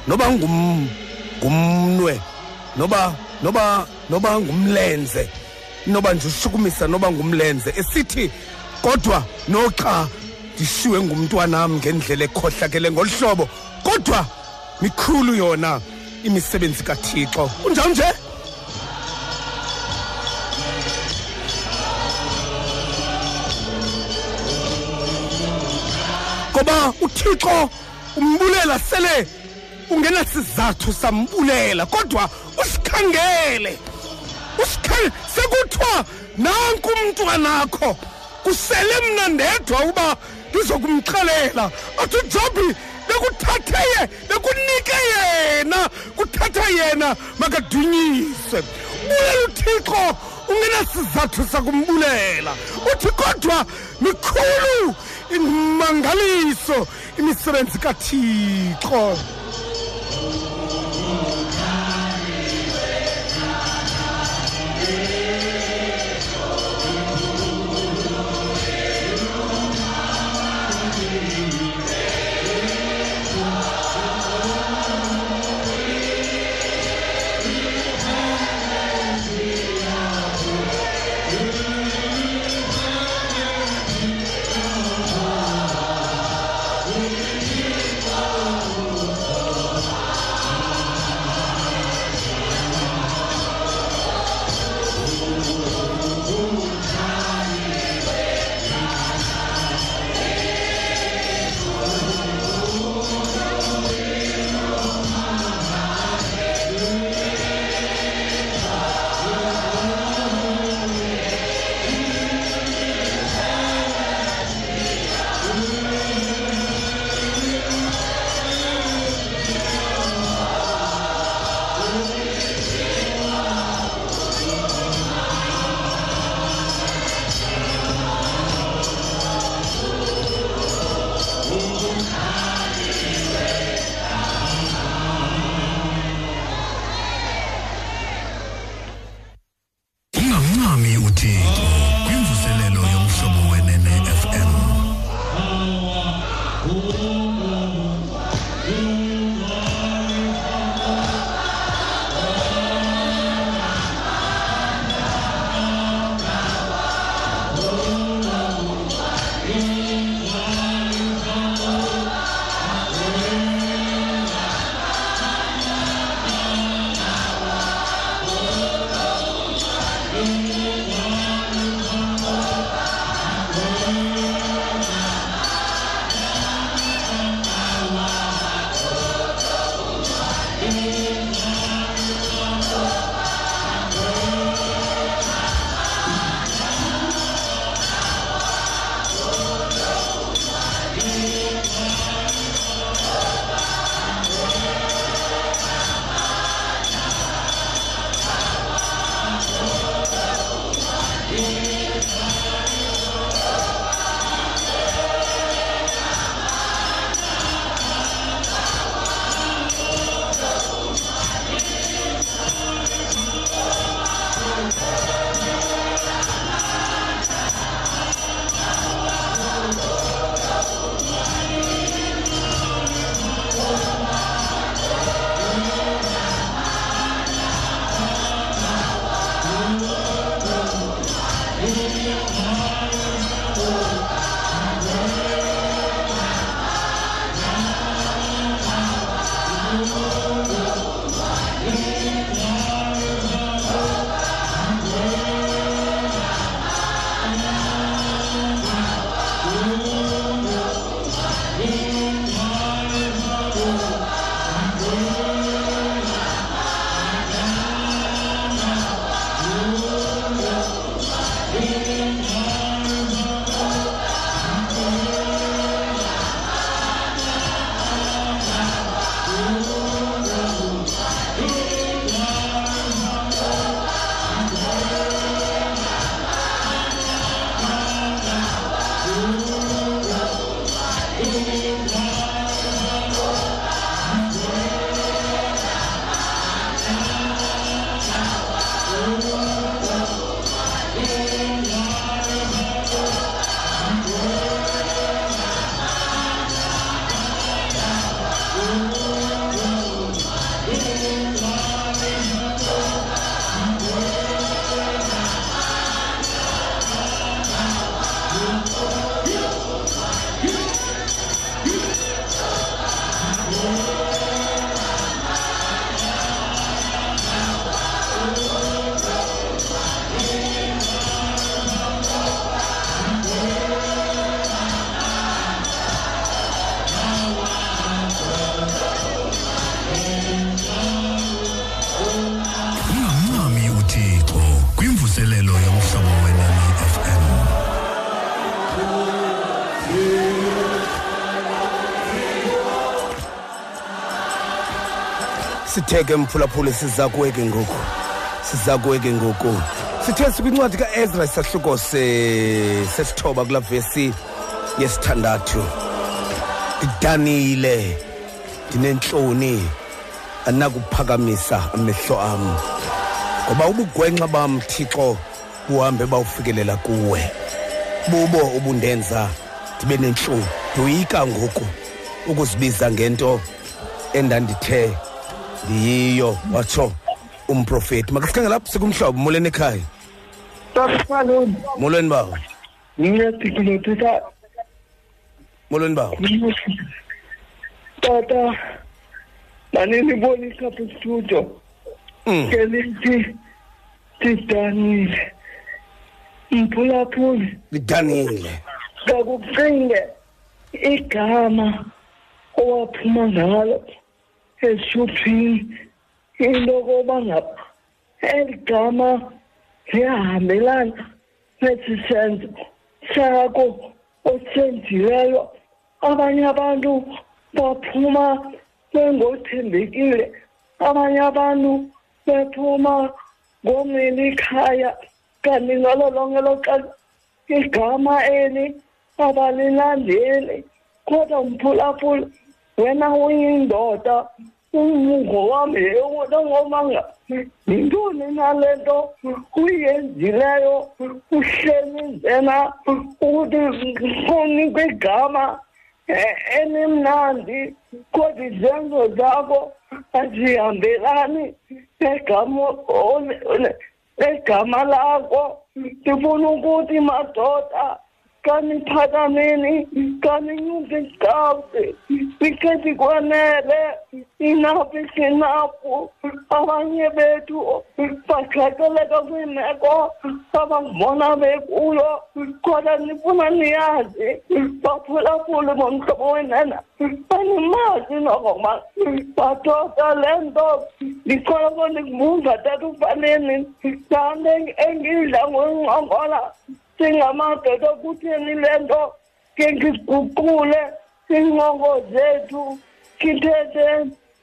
noba ngum ngumnwe noba noba noba ngumlenze noba nje ushukumisa noba ngumlenze esithi kodwa noxa ndishiywe ngumntwanam ngendlela ekhohlakele ngolu hlobo kodwa mikhulu yona imisebenzi kathixo. Kunjalo nje? Ngoba uthixo umbulela sele ungenasizathu sambulela kodwa usikhangele usikhangele sekuthiwa nanku umntwanakho kusele mna ndedwa uba ndizokumxelela athi ujobi bekuthathe ye bekunike yena kuthatha yena makadunyiswe. Bulela uthixo ungenasizathu sakumbulela. Uthi kodwa mikhulu imangaliso imisebenzi kathixo. Sitheke mphulaphula siza kuwe ke ngoku. Siza kuwe ke ngoku. Sithe sikwincwadi kaezra isahluko se- sesithoba kulaa vesi yesithandathu. Ndidanile ndinentloni andinakuphakamisa amehlo am. Ngoba ubugwenxa bam thixo buhambe bawufikelela kuwe. Bubo ubundenza ndibe nentloni. Ndoyika ngoku ukuzibiza ngento endandithe ndiyiyo watsho umprofeti. Makasikhangela apho sikumhlobo molweni ekhaya. Tasaloni molweni bawo. Ngiyadigilotisa molweni bawo. Tata maninibonisa pstudio Mm. ke lithi sidanile. Mphulaphuli lidanile. Ngakucinge igama owaphuma ngalo. Eshuphini into koba ngaba eli gama liyahambelana nesi senzo sakho osenzileyo. Abanye abantu baphuma bengothembekile abanye abantu bephuma ngomeli ikhaya. Kanti ngalo lonke lo xesha igama eli abalilandeli kodwa mphulaphula wena uyindoda umuvo wami yewona ngomanga yintoni nale nto uyenzileyo uhleli nzena ukuthi unikwe igama eh, elimnandi kodwa izenzo zakho azihambelani negama ole- ole- negama lakho ndifuna ukuthi madoda kaniphakameni kaninyuke ikawusi ikhethi kwanele inaphi sinaphu abanye bethu baxhaxeleka kwiimeko abangibona bekuyo. Kodwa ndifuna niyazi baphulaphule bomhlobo wenena banimazi nokoba badoda le nto. Ndiqala ko ndikubuza tata ufaneni laa nto engidla ngoyinqongola singamadoda kutheni le nto ke ngiguqule iinqongo zethu ngithethe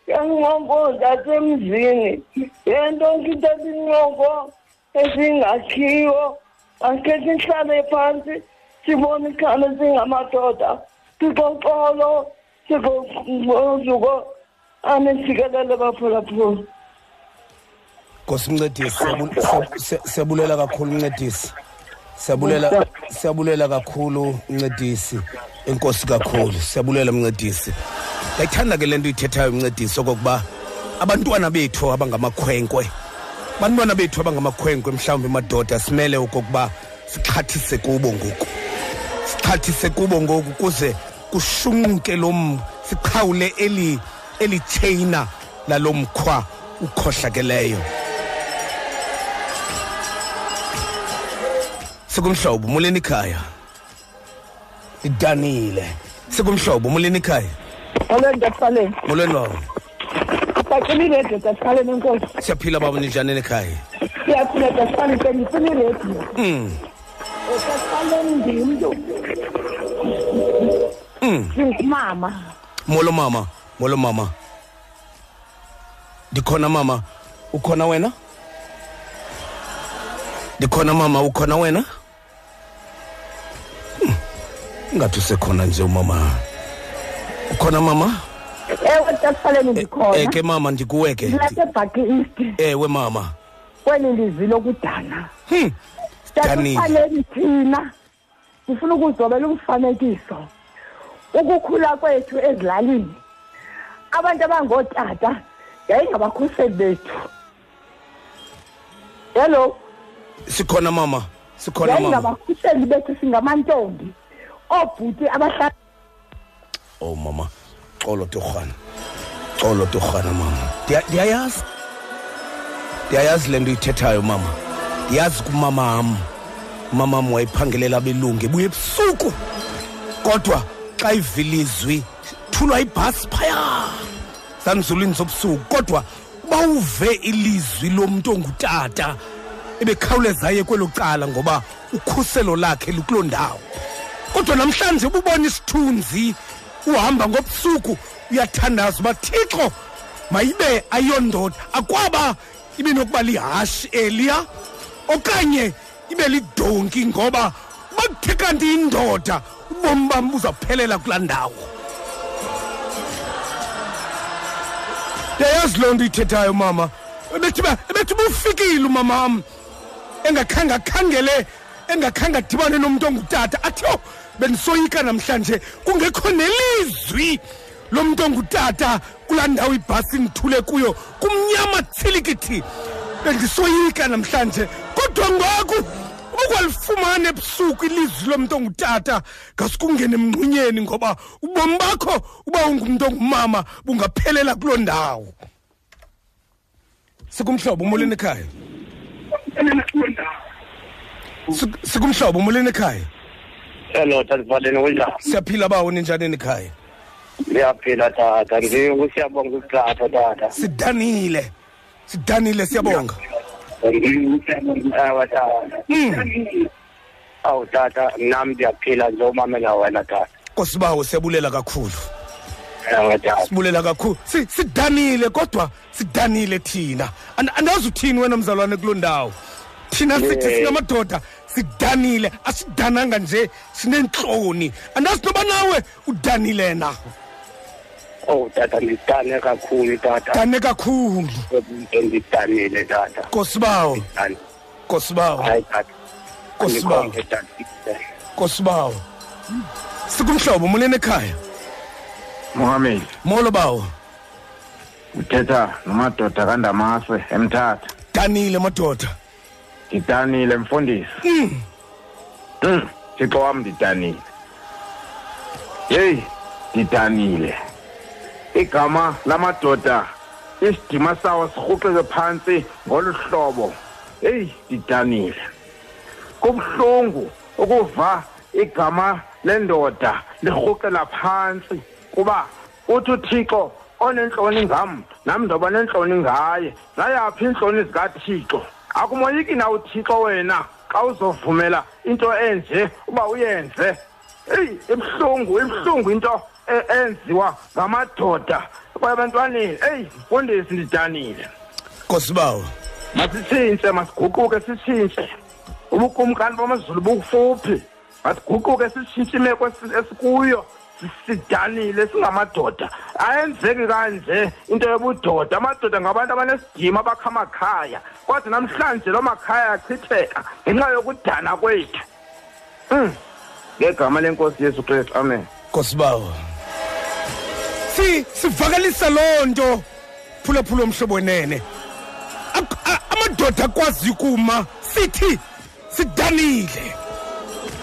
ngeenqongo zasemzini. Le nto ngithethe iinqongo ezingakhiyo akhe sihlale phantsi sibonisane singamadoda sixoxolo sikozuko anesikelele baphulaphula nkosi mncedisi siyabu- siya- siya- siyabulela kakhulu mncedisi siyabulela siyabulela kakhulu mncedisi. Enkosi kakhulu. Siyabulela mncedisi. Ndayithanda ke le nto uyithethayo mncedisi okokuba abantwana bethu abangamakhwenkwe abantwana bethu abangamakhwenkwe mhlawumbi madoda simele okokuba sixhathise kubo ngoku. Sixhathise kubo ngoku kuze kushunquke lo siqhawule eli eli tsheyina lalo mkhwa ukhohlakeleyo. Sikumhlobo muleni ikhaya idanile. Sikumhlobo muleni ikhaya ole ntasaleni molweni bawo bacela iredio tasaleni enkosi siyaphila babo ninjaneni ekhaya? Siyaphila tasaleni ke ndifuna iredio mm. tasaleni ndimntu Mm. ndingumama molo mama. Molo mama. Ndikhona mama. Ukhona wena? Ndikhona mama. Ukhona wena? Hmm. Ingathi usekhona nje umama. Ukhona mama? Ewe tasaleni Eh, ndikhona ke mama ndikuwe ke ndilapha east. Ewe mama. Kweli lizilo kudana Hmm. Danile. tasaleni thina ndifuna ukuzobela umfanekiso. Ukukhula kwethu ezilalini abantu abangootata yayingabakhuseli bethu. Hello? Sikhona mama. Sikhona mama. Yayingabakhuseli bethu singamantombi. Oobhuti abahlala oh mama. Xolo torhwana. Xolo torhwana mama. Ndiya- ndiyayazi ndiyayazi le nto uyithethayo mama. Ndiyazi kumama am. Umama am wayiphangelela abelungu ebuye ebusuku. Kodwa xa ivilizwi thulwa ibhasi phaya. Zanzulwini zobusuku kodwa uba uve ilizwi lomntu ongutata ebekhawuleza aye kwelo cala ngoba ukhuselo lakhe lukuloo ndawo. Kodwa namhlanje ububona isithunzi uhamba ngobusuku uyathandaza uba thixo mayibe ayondoda. Akwaba ibe nokuba lihashi eliya okanye ibe lidonki ngoba bakuthe kanti indoda ubomi bam buzawuphelela kulaa ndawo. Yayazi loo nto ithethayo mama? Ebethi ubufikile umamam engakhange akhangele engakhange adibane nomntu ongutata. Athi o bendisoyika namhlanje. Kungekho nelizwi lomntu ongutata kulaa ndawo ibhasi ndithule kuyo. Kumnyama tsilikithi bendisoyika namhlanje. Kodwa ngoku ubukwalifumana ebusuku ilizwi lomntu ongutata ngasikungene emngxunyeni ngoba ubomi bakho uba ungumntu ongumama bungaphelela kuloo ndawo. Sikumhlobo umolweni ekhaya? Sik- sikumhlobo umolweni ekhaya? Hello tativaleni kunjani siyaphila bawo ninjanini ekhaya? Liyaphila tata. Nje siyabonga ukuthatha tata. Sidanile. Sidanile siyabonga. Ewe tata. Mm. awu tata nam ndiyaphila nje umamela wena tata. Kosibawo siyabulela kakhulu. Ewe tata. Sibulela kakhulu. Si- sidanile kodwa sidanile thina. And- andazi uthini wena mzalwane kuloo ndawo thina sithi Yeah. singamadoda sidanile asidananga nje sineentloni andazi noba nawe udanile na? Owu tata ndidane kakhulu tata. Dane kakhulu. Endidanile tata. Kosibawo. Dane. kosibawo. Hayi tata. Kosibawo. andikhombe tata. Kosibawo. Sikumhlobo muleni ekhaya Mohammed. Molo bawo. Uthetha nomadoda kandamase emthatha. Danile madoda. Ndidanile mfundisi. Mm. Mm, thixo wam ndidanile yeyi ndidanile igama lamadoda isidima sawo sirhuqeke phantsi ngolu hlobo. Heyi ndidanile kubuhlungu ukuva igama lendoda lirhuqela phantsi kuba uthi uthixo onentloni ngam nam ndoba nentloni ngaye. Zayaphi iintloni zikathixo? Akumoyiki na uthixo wena xa uzovumela into enje uba uyenze. Eyi ibuhlungu ibuhlungu into e- enziwa ngamadoda kwabantwaneni eyi mfundisi ndidanile. Kosibawo masitshintshe masiguquke sitshintshe. Ubukumkani bamazulu bukufuphi masiguquke sitshintshe imeko esi- esikuyo. si- sidanile singamadoda. Ayenzeki kanje into yobudoda. Amadoda ngabantu abanesidima abakha amakhaya. Kodwa namhlanje loo makhaya achitheka ngenxa yokudana kwethu. Um ngegama lenkosi yesu kristu amen. Kosibawo si sivakalisa loo nto phulaphula omhlobo wenene. Ak- a- amadoda akwazi kuma sithi sidanile.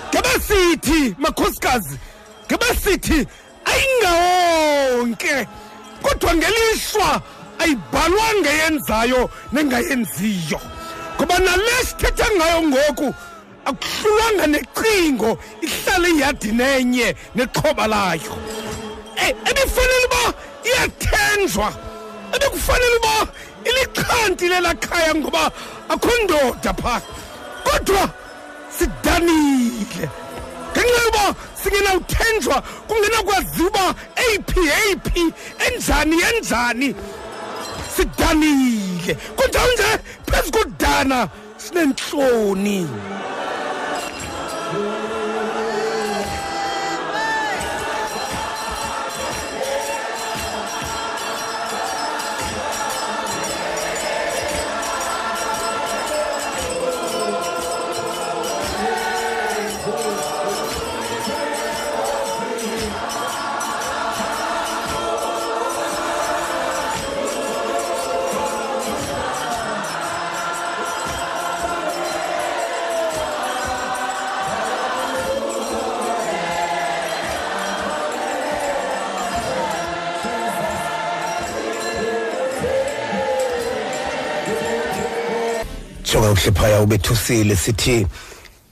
Ngebe sithi makhosikazi ngebe sithi ayingawonke kodwa ngelishwa ayibhalwanga eyenzayo nengayenziyo. Ngoba nale sithetha ngayo ngoku akuhlulwanga necingo ihlale iyadini enye nexhoba layo. Eh, ebifanele uba iyathenjwa ebekufanele uba ilixhanti lelakhaya ngoba akho ndoda phaa. Kodwa sidanile. Ngenxa yoba singenawuthenjwa kungenakwaziwa uba eyiphi yeyiphi enjani yenjani sidanile. Kunjawunje phezu kodana sinentloni jonga ukuhlephaya ubethusile sithi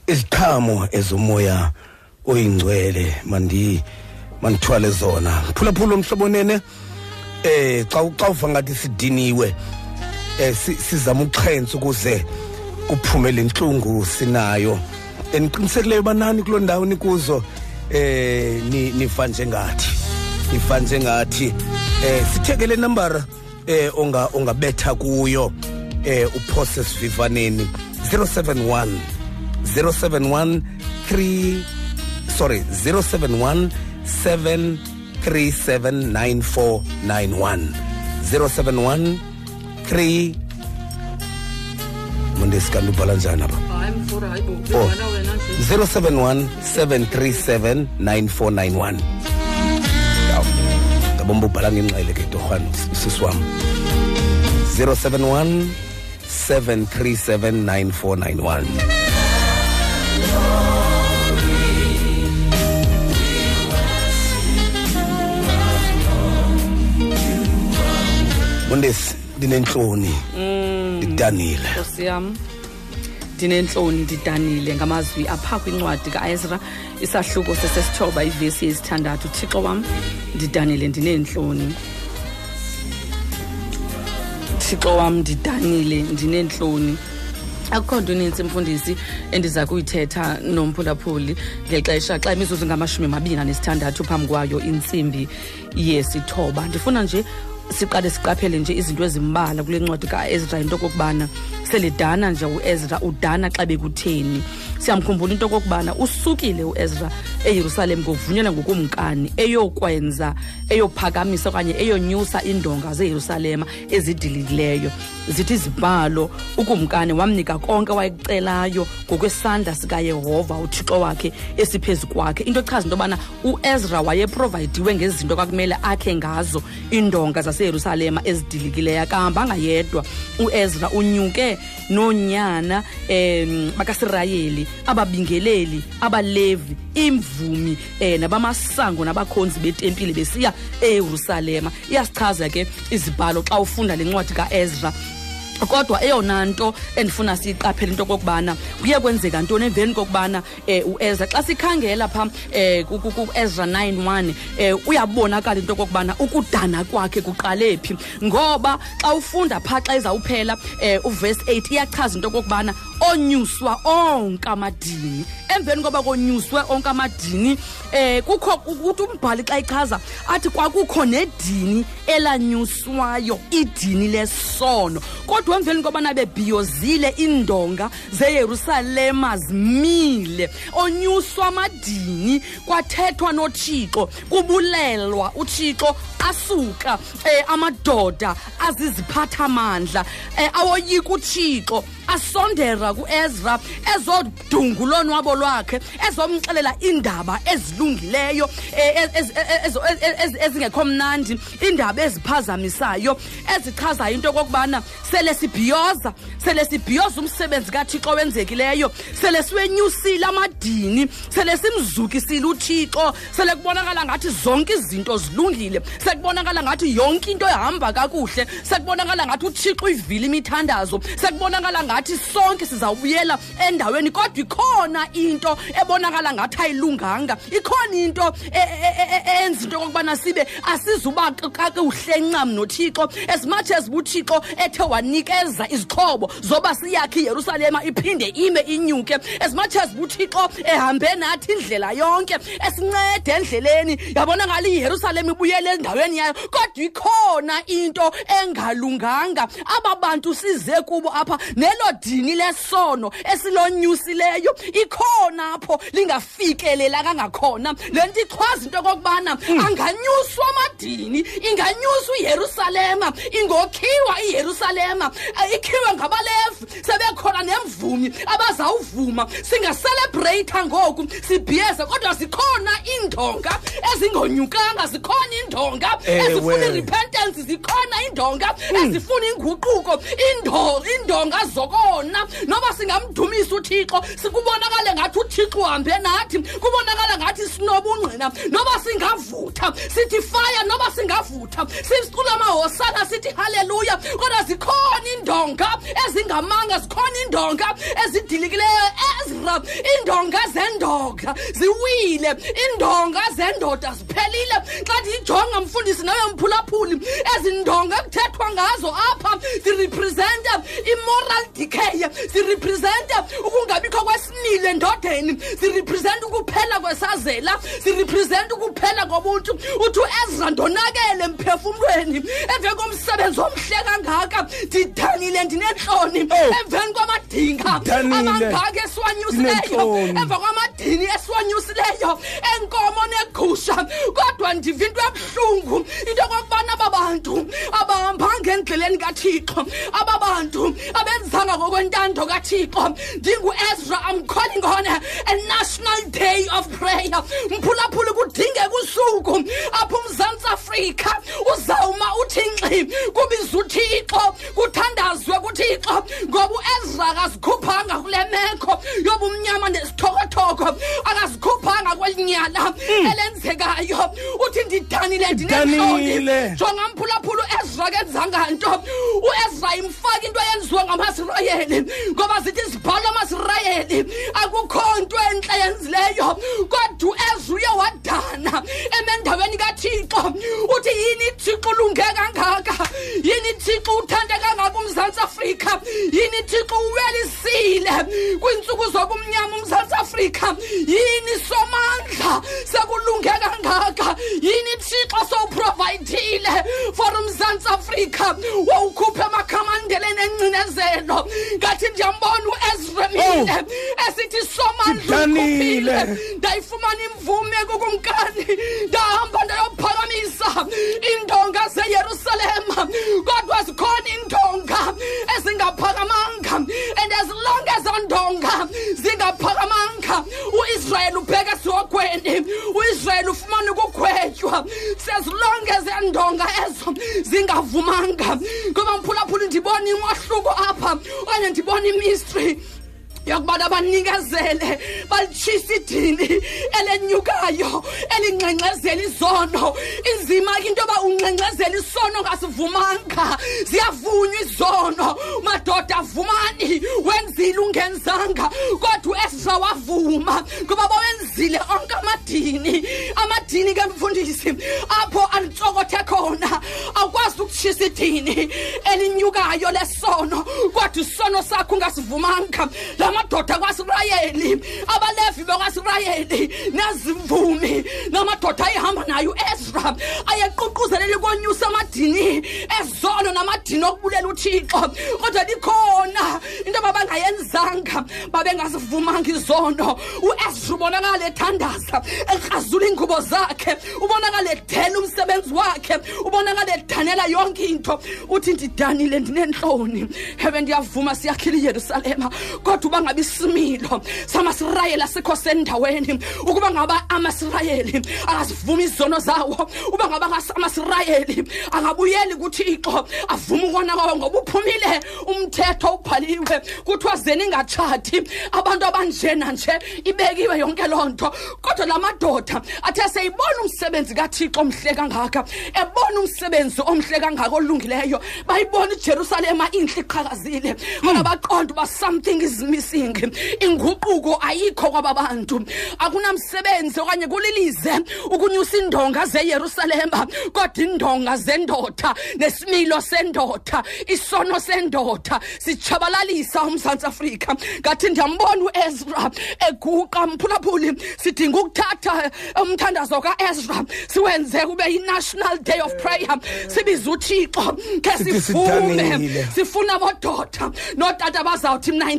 iziqhamo ezomoya oyingcwele mandi mandithwale zona. Phulaphula umhlobo nene eh xa xa uva ngathi sidiniwe eh si- sizama ukuxhensa ukuze kuphume le ntlungu sinayo. Eniqinisekileyo banani kuloo ndawo nikuzo? Eh ni- nifa njengathi nifa njengathi. Eh sithekele nambara eh onga ongabetha kuyo. Eh uphose sivivaneni 071 071 3 sorry 071 737 9491 071 3 mondesi kanti ubhala njani apha? Hayi mfura hayi bo Oh. ubhala wena nje. 071 737 9491 yaw ngabomba ubhala ngenxele ke torhwana usisi wam 071 737 9491 mondesi ndinentloni ndidanile. Nkosi yam ndinentloni ndidanile. Ngamazwi apha kwincwadi kaezra isahluko sesesithoba ivesi yesithandathu thixo wam ndidanile ndineentloni. Thixo wam ndidanile ndineentloni. Akukho nto inintsi mfundisi endiza kuyithetha nomphulaphuli ngexesha xa imizuzu ngamashumi amabini anesithandathu phambi kwayo intsimbi yesithoba. Ndifuna nje siqale siqaphele nje izinto ezimbalwa kule ncwadi kaezra into okokubana selidana nje uezra udana xa bekutheni. Siyamkhumbula into okokubana usukile uezra eyerusalem ngokuvunyelwa ngokumkani eyokwenza eyophakamisa okanye eyonyusa iindonga zeyerusalema ezidilileyo. Zithi izibhalo ukumkani wamnika konke wayekucelayo ngokwesandla sikayehova uthixo wakhe esiphezu kwakhe. Into echaza into yobana uezra wayeprovayidiwe ngezinto kwakumele akhe ngazo iindonga zaseyerusalema ezidilikileyo. Akahambanga yedwa uezra unyuke noonyana um bakasirayeli ababingeleli abalevi imvumi um nabamasango nabakhonzi betempile besiya eyerusalema. Iyasichaza ke izibhalo xa ufunda le ncwadi kaezra kodwa eyona nto endifuna siyiqaphele into okokubana kuye kwenzeka ntoni emveni kokubana um uezra xa sikhangela phaa um kuezra 9 1 um uyabonakala into okokubana ukudana kwakhe kuqale phi. Ngoba xa ufunda phaa xa izawuphela um uvesi 8 iyachaza into okokubana onyuswa onke amadini emveni koba konyuswe onke amadini um kukho kuthi umbhali xa ichaza athi kwakukho nedini elanyuswayo idini lesono. Kodwa emveni kobana bebhiyozile iindonga zeyerusalema zimile onyuswa amadini kwathethwa nothixo kubulelwa uthixo asuka um amadoda aziziphathamandla um awoyika uthixo. Asondera kuezra ezodunga ulonwabo lwakhe ezomxelela iindaba ezilungileyo eh, ez- ez- ezo- ez- ez- ezingekho mnandi iindaba eziphazamisayo ezichazayo into okokubana sele sibhiyoza sele sibhiyoza umsebenzi kathixo wenzekileyo sele siwenyusile amadini sele simzukisile uthixo sele kubonakala ngathi zonke izinto zilungile sekubonakala ngathi yonke into ehamba kakuhle sekubonakala ngathi uthixo uyivile imithandazo sekubonakala ngathi sonke sizawubuyela endaweni kodwa ikhona into ebonakala ngathi ayilunganga. Ikhona into e- e- e- e- eyenza into okokubana sibe asizuba kakuhle ncam nothixo as much as uthixo ethe wanikeza izixhobo zoba siyakhe iyerusalema iphinde ime inyuke as much as uthixo ehambe nathi indlela yonke esincede endleleni yabonakala iyerusalema ibuyele endaweni yayo kodwa ikhona into engalunganga. Aba bantu size kubo apha nelo dini lesono esilonyusileyo ikhona apho lingafikelela kangakhona. Le nto ichwaza into okokubana anganyuswa amadini inganyuswa iyerusalema ingokhiwa iyerusalema ikhiwe ngabalevi sebekhona nemvumi abazawuvuma singaselebreyitha ngoku sibhiyeze kodwa zikhona iindonga ezingonyukanga zikhona iindonga ezifuna i-repentance zikhona iindonga ezifuna inguquko indo- iindonga zokona noba singamdumisa uthixo sikubonakale ngathi uthixo uhambe nathi kubonakala ngathi sinobungqina noba singavutha sithi fire noba singavutha sicula amahosana sithi haleluya. Kodwa zikhona iindonga ezingamanga zikhona iindonga ezidilikileyo ezra. Iindonga zendoda ziwile iindonga zendoda ziphelile. Xa ndiyijonga mfundisi nayo mphulaphuli ezi ndonga kuthethwa ngazo apha zirepresenta i-moral decay zirepresenta ukungabikho kwesimilo endodeni zirepresenta ukuphela kwesazela zirepresenta ukuphela kobuntu uthi uezra ndonakele mphefumlweni emveni komsebenzi omhle kangaka ndidanile ndinentloni emveni kwamadinga Ndidanile. amangaka esiwanyusileyo Ndinentloni. emva kwamadini esiwanyusileyo enkomo negusha kodwa ndiva into ebuhlungu into yokokubana aba bantu abahambanga endleleni kathixo aba bantu abenzanga ngokwentando kathixo ndinguezra i'm calling on a national day of prayer. Mphulaphula kudingeka usuku apho umzantsi afrika uzawuma uthinxi kubiza uthixo kuthandazwe kuthixo ngoba uezra akazikhuphanga kule meko yobumnyama nesithokothoko akazikhuphanga kwelinyala hmm. elenzekayo. Uthi ndidanile ndinentloni. Jonga mphulaphula uezra kenzanga nto uezra imfaka into eyenziwa ngamasirayeli ngoba zithi zibhalwa amasirayeli. Akukho nto entle yenzileyo. Kodwa uezra uye wadana emendaweni kathixo. Uthi yini thixo ulunge kangaka? Yini thixo uthande kangaka? Umzantsi afrika yini thixo uwelisile kwiintsuku zobumnyama umzantsi afrika yini somandla? Sekulunge kangaka? Yini thixo sowuprovayidile for umzantsi afrika? Wowukhuphe emakhamandeleni engcinezelo. Ngathi ndiyambona uezremile esithi somandla Ndidanile. ukhuphile. Ndayifumana imvume kukumkani. Ndahamba ndayophakamisa. Iindonga zeyerusalema kodwa zikhona iindonga ezingaphakamanga and as long as ondonga zingaphakamanga uisrayeli ubheka esiwogweni uisrayeli ufumana ukugwetywa. As long as endonga ezo zingavumanga. Ngoba mphulaphula ndibona imahluko apha. Okanye ndibona imistry yokubana banikezele balitshisa idini elenyukayo elingxengxezela izono. Inzima ke into yoba ungxengxezela isono ngasivumanga ziyavunywa izono. Madoda avumani. Wenzile ungenzanga. Kodwa uesra wavuma ngoba bawenzile onke amadini. Amadini ke mfundisi apho alitsokothe khona. Awukwazi ukutshisa idini elinyukayo lesono kodwa isono sakho ungasivumanga. La madoda kwasirayeli abalevi bakwasirayeli nezimvumi namadoda ayehamba nayo uezra ayeququzelela ukonyusa amadini ezono namadini okubulela uthixo. Kodwa likhona into ababangayenzanga babengazivumanga izono. Uezra ubonakala ethandaza ekrazula iingubo zakhe ubonakala edela umsebenzi wakhe ubonakala edanela yonke into. Uthi ndidanile ndinentloni. Hewe ndiyavuma siyakhila iyerusalema. Kodwa uba ngabe isimilo samasirayeli asikho sendaweni ukuba ngaba amasirayeli akazivuma izono zawo uba ngaba ngas- amasirayeli angabuyeli kuthixo avuma ukona kwawo ngoba uphumile umthetho ubhaliwe kuthiwa zeni ingatshati abantu abanjena nje ibekiwe yonke loo nto. Kodwa la madoda athe seyibona umsebenzi kathixo omhle kangaka ebona umsebenzi omhle kangaka olungileyo bayibona ijerusalema intle iqhakazile bona baqonda uba something is missing inguquko ayikho kwaba bantu akunamsebenzi okanye kulilize ukunyusa iindonga zeyerusalema kodwa iindonga zendoda nesimilo sendoda isono sendoda sitshabalalisa umzantsi afrika. Ngathi ndiyambona uezra eguqa mphulaphuli sidinga ukuthatha umthandazo kaezra siwenze kube yi-national day of prayer. Sibize uthixo khe Sithi sivume sidanile. sifuna abododa. Notata abazawuthi mna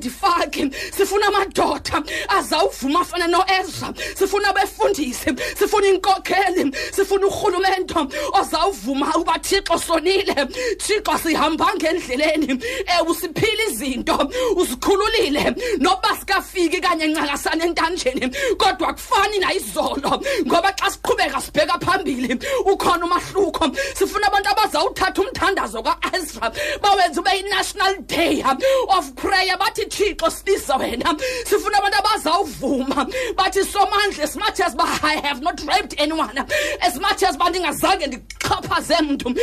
ndifaki sifuna amadoda azawuvuma afana noezra sifuna abefundisi sifuna inkokheli sifuna urhulumento ozawuvuma uba thixo sonile. Thixo sihambanga endleleni ewe usiphile izinto usikhululile noba sikafiki kanye ncakasana entanjeni kodwa kufani nayizolo. Ngoba xa siqhubeka sibheka phambili ukhona umahluko. Sifuna abantu abazawuthatha umthandazo kaezra bawenza ube yi-national day of prayer. Bathi thixo sibiza wena. Sifuna abantu abazawuvuma. Bathi somandla as much as ba i have not raped anyone. As much as ba ndingazange ndixhaphaze mntu.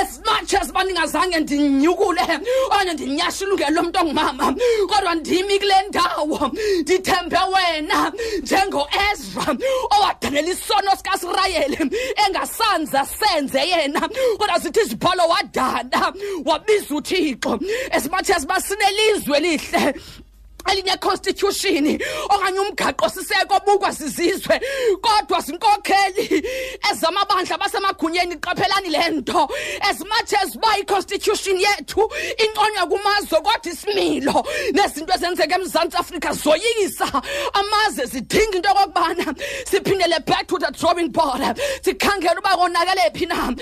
As much as ba ndingazange ndinyukule okanye ndinyashe ilungelo lomntu ongumama. Kodwa ndimi kule ndawo ndithembe wena njengoezra owadalela isono sikasirayeli engasanza senze yena. Kodwa zithi izibhalo wadana wabiza uthixo. As much as basinelizwe elihle elinye constitution okanye umgaqo siseko obukwa sizizwe. Kodwa zinkokheli ezamabandla basemagunyeni qaphelani le nto. As much as uba i-constitution yethu inconywa kumazwe kodwa isimilo nezinto ezenzeka emzantsi afrika zoyikisa. Amazwe zidinga into okokubana siphindele back to the drawing board sikhangele uba konakele phi na.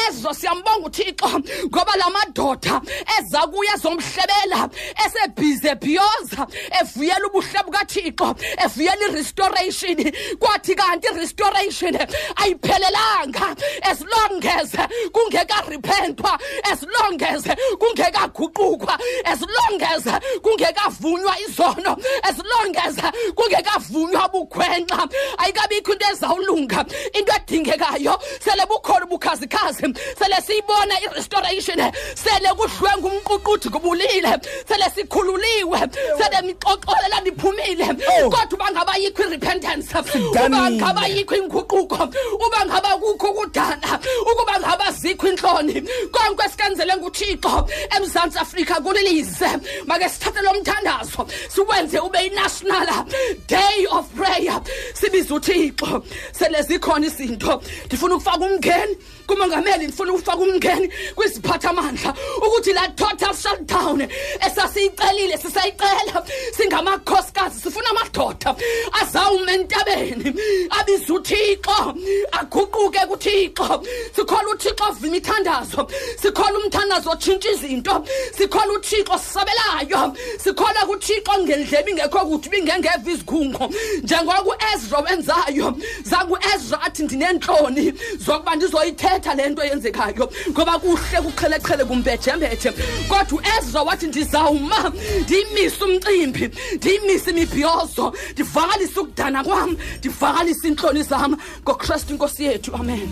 Uezro siyambonga uthixo ngoba la madoda eza kuye zomhlebela esebhizi ebhiyoza evuyela ubuhle bukathixo evuyela i-restoration. Kwathi kanti i-restoration ayiphelelanga as long as kungekarepentwa as long as kungekaguqukwa as long as kungekavunywa izono as long as kungekavunywa bukhwenxa ayikabikho into ezawulunga into edingekayo sele bukhona ubukhazikhazi. Sele siyibona i-restoration. Sele kuhlwenga umququthi kubulile. Sele sikhululiwe. Sele mixoxolela niphumile. Kodwa uba ngaba yikho i-repentance uba ngaba yikho inguquko uba ngaba kukho ukudana ukuba ngaba zikho intloni konke esikenzele nguthixo emzantsi afrika kulilize. Make sithathe lo mthandazo siwenze ube yi-national day of prayer. Sibize uthixo. Sele zikhona izinto. Ndifuna ukufaka umngeni. Kumongameli ndifuna ukufaka umngeni kwiziphathamandla ukuthi la total shutdown esasiyicelile sisayicela singamakhosikazi sifuna amadoda azawume entabeni abize uthixo aguquke kuthixo. Sikhola uthixo ovima imithandazo sikhola umthandazo otshintsha izinto sikhola uthixo sisabelayo sikhola kuthixo ngendlebe ingekho kuthi ibingengeva izikhungo. Njengoba ku-ezra wenzayo zaku-ezra athi ndineentloni zokuba ndizoyithetha le nto yenzekayo ngoba kuhle kuqheleqhele kumbejembethe kodwa uezra wathi ndizawuma ndiyimise umcimbi ndiyimise imibhiyozo ndivakalise ukudana kwam ndivakalise iintloni zam. Ngokristu inkosi yethu amen.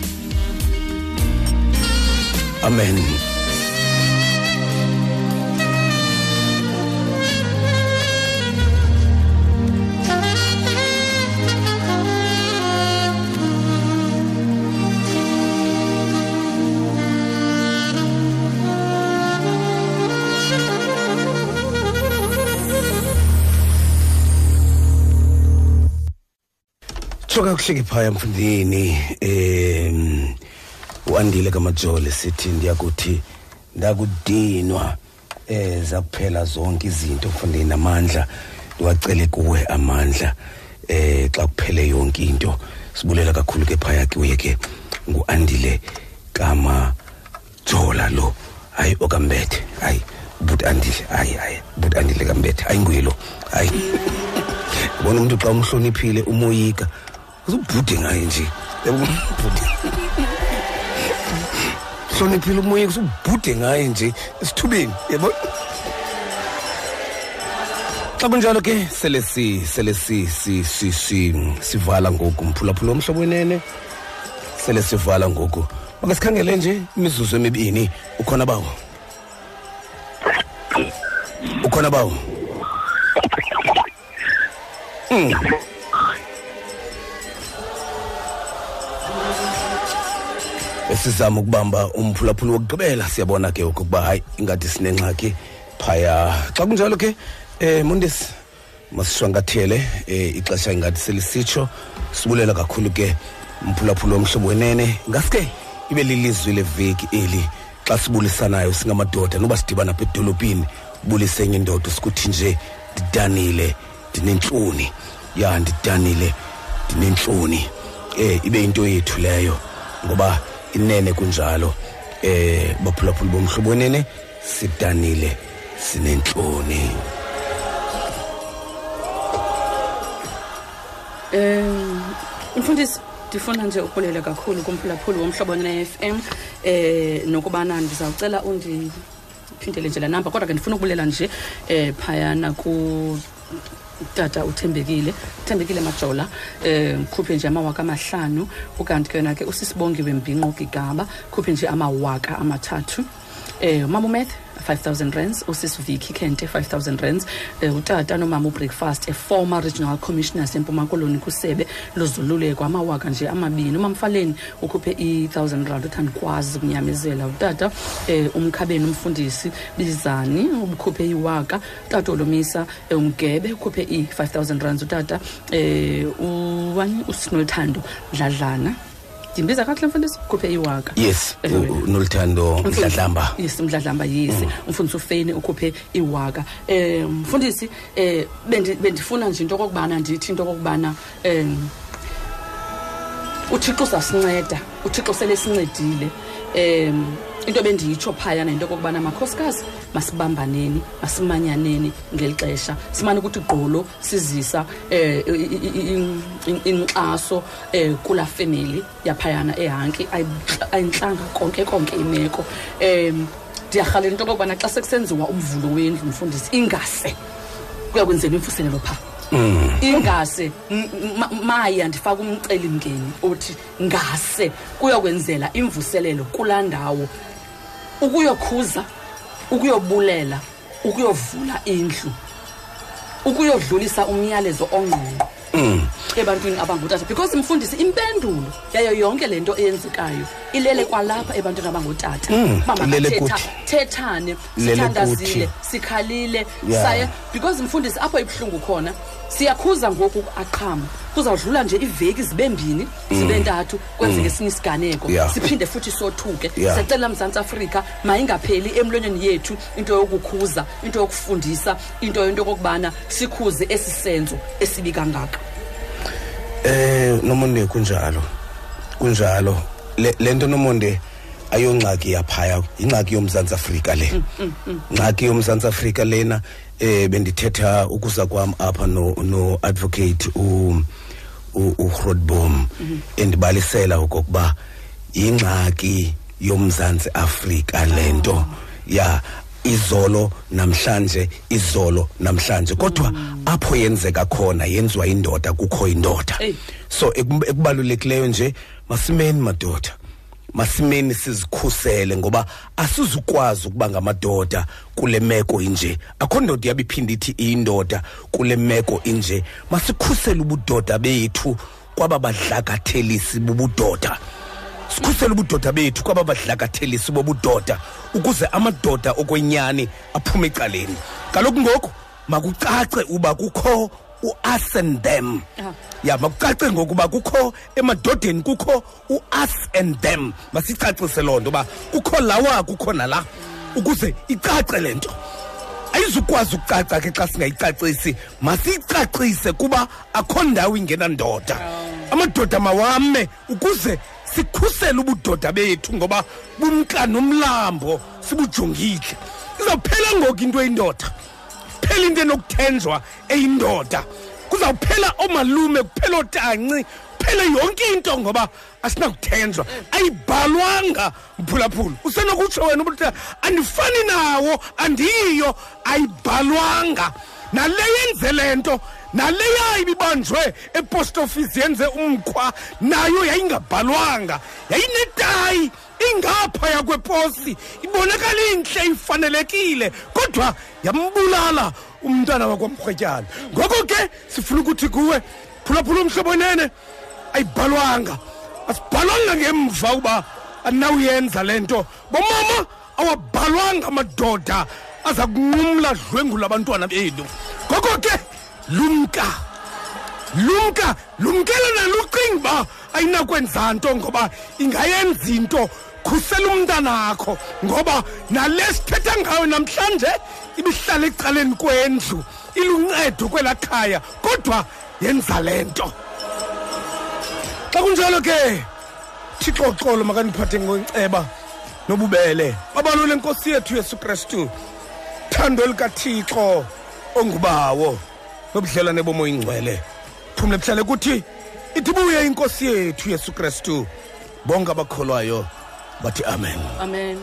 Amen Thoka kuhleki phaya mfundini em uandile kamajole sithi ndiyakuthi ndakudinwa eh zakuphela zonke izinto mfundini namandla ndiwacele kuwe amandla eh xa kuphele yonke into. Sibulela kakhulu ke phaya kuye ke nguandile kama jola lo. Hayi okambethe hayi but andile hayi hayi but andile kambethe hayi nguye lo hayi. [LAUGHS] Bona umuntu xa umhloniphile umoyika. Uzubhude ngaye nje yabona hloniphile umoyika usubhude ngaye nje esithubeni yabo xa kunjalo ke sele si sele si si si si sivala ngoku mphulaphula omhlobo wenene sele sivala ngoku make sikhangele nje imizuzu emibini ukhona bawo ukhona bawo Mm. Esizama ukubamba umphulaphula wokugqibela. Siyabona ke ukuba hayi ingathi sinengxaki phaya. Xa kunjalo ke eh mondesi masishwankathele eh ixesha ingathi selisitsho. Sibulela kakhulu ke umphulaphula womhlobo wenene. Ngaske ibe lilizwi leveki eli xa sibulisanayo singamadoda. Noba sidibana apha edolopini bulise enye indoda sikuthi nje ndidanile ndinentloni. Ya ndidanile ndinentloni. Eh ibe into yethu leyo ngoba inene kunjalo eh baphulaphula bomhlobo wenene sidanile sinentloni um mfundisi ndifuna nje ukhulele kakhulu kumphulaphuli womhlobo ne-f m. Um nokubana ndizawucela undi ndiphindele nje la namba kodwa ke ndifuna ukubulela nje um phayana ku tata uthembekile uthembekile majola um khuphe nje amawaka amahlanu ukanti ke yona ke usisibongiwe mbinqo gigaba khuphe nje amawaka amathathu. Um mama umeth 5000 rands usisiviki kente 5000 rands um utata nomama ubreakfast eformer regional commissioner sempuma koloni kusebe lozoluleko amawaka nje amabini. Umamfaleni ukhuphe i-1000 rand uthi andikwazi ukunyamezela utata um umkhabeni umfundisi bizani ubukhuphe iwaka. Utata olomisa um umgebe ukhuphe i-5000 rands. Utata um wani usinolthando dladlana. Ndimbiza kakuhle mfundisi ukhuphe iwaka. Yes Eh, nolthando mdladlamba. yes mdladlamba yes. Umfundisi ufeni ukhuphe iwaka. Um mfundisi um bendifuna nje into okokubana ndithi into okokubana um uthixo uzasinceda uthixo sele sincedile. Um into bendiyitsho phayana yinto okokubana makhosikazi masibambaneni masimanyaneni ngeli xesha. Simane ukuthi gqolo sizisa um inkxaso um kulaa femeli yaphayana ehanki Ayi- ayintlanga konke konke imeko. Um ndiyarhalela into okokubana xa sekusenziwa umvulo wendlu mfundisi ingase kuya kwenzelwa imvuselelo phaa ingase m- m- maya ndifake umceli mngeni othi ngase kuyokwenzela imvuselelo kulaa ndawo ukuyokhuza ukuyobulela ukuyovula indlu ukuyodlulisa umyalezo ongqongqo. Ebantwini abangootata because mfundisi impendulo yayo yonke le nto eyenzekayo ilele kwalapha ebantwini abangootata Mm, Uba ilele makathetha- kuthi. thethane Ilele sithandazile kuthi. sikhalile Yeah. saye because mfundisi apho ibuhlungu khona siyakhuza ngoku aqhama kuzawudlula nje iveki zibe mbini zibe ntathu kwenzeke esinye isiganeko Yeah. siphinde futhi sothuke Yeah. siyacela mzantsi afrika mayingapheli emlonyeni yethu into yokukhuza into yokufundisa into yento yokokubana sikhuze esi senzo esibi kangaka Eh nomonde kunjalo. Kunjalo. Le lento nomonde ayongxaki yaphaya ingxaki yomzantsi Afrika le. Ngxaki yomzantsi Afrika lena eh bendithetha ukuza kwam apha no no advocate u u uGrodbom endibalisela okokuba ingxaki yomzantsi Afrika lento ya izolo namhlanje izolo namhlanje. Kodwa apho yenzeka khona yenziwa indoda kukho indoda. Eyi. so ekum- ekubalulekileyo nje masimeni madoda. Masimeni sizikhusele ngoba asizukwazi ukuba ngamadoda kule meko inje. Akho ndoda yabiphinde ithi iyindoda kule meko inje. Masikhusele ubudoda bethu kwaba badlakathelisi bubudoda. Sikhusele ubudoda bethu kwaba badlakathelisi bobudoda ukuze amadoda okwenyani aphume ecaleni. Kaloku ngoku makucace uba kukho u-us and them Ah. ya makucace ngokuba kukho emadodeni kukho u-us and them masicacise loo nto uba kukho lawa kukho nala. Ukuze icace le nto. Ayizukwazi ukucaca ke xa singayicacisi. Masiyicacise kuba akho ndawo ingenandoda. Amadoda mawame ukuze sikhusele ubudoda bethu ngoba bumka nomlambo sibujongile izawuphela ngoku into eyindoda. Phela into enokuthenjwa eyindoda. Kuzawuphela oomalume kuphela ootanci kuphele yonke into ngoba asinakuthenjwa. Ayibhalwanga mphulaphula. Usenokutsho wena ukuthi andifani nawo andiyiyo ayibhalwanga. Nale yenze le nto naleya ibibanjwe epost office yenze umkhwa nayo yayingabhalwanga yayinetayi ingaphaya kweposi ibonakala intle ifanelekile kodwa yambulala umntana wakwamrhwetyana. Ngoko ke sifuna ukuthi kuwe phulaphula umhlobo nene ayibhalwanga asibhalwanga ngemva uba andinawuyenza le nto. Bomama awabhalwanga amadoda aza kunqumla dlwengula abantwana benu. Ngoko ke lumka. Lumka lumkela nalucinga uba ayinakwenza nto ngoba ingayenza into. Khusela umntanakho ngoba nale sithetha ngayo namhlanje ibihlala ecaleni kwendlu. Iluncedo kwelaa khaya kodwa yenza le nto. Xa kunjalo ke thixo xolo makandiphathe ngonceba nobubele. Babalule nkosi yethu yesu kristu thando likathixo ongubawo. Nobudlelwane bomoya ingcwele phumle buhlale kuthi ithi buye inkosi yethu yesu kristu. Bonke abakholwayo bathi amen. Amen.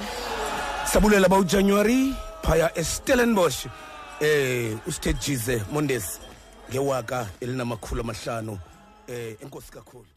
Sabulela bawujanuwari phaya estellenbosch eh usithe jize mondesi ngewaka elinamakhulu amahlanu eh enkosi kakhulu.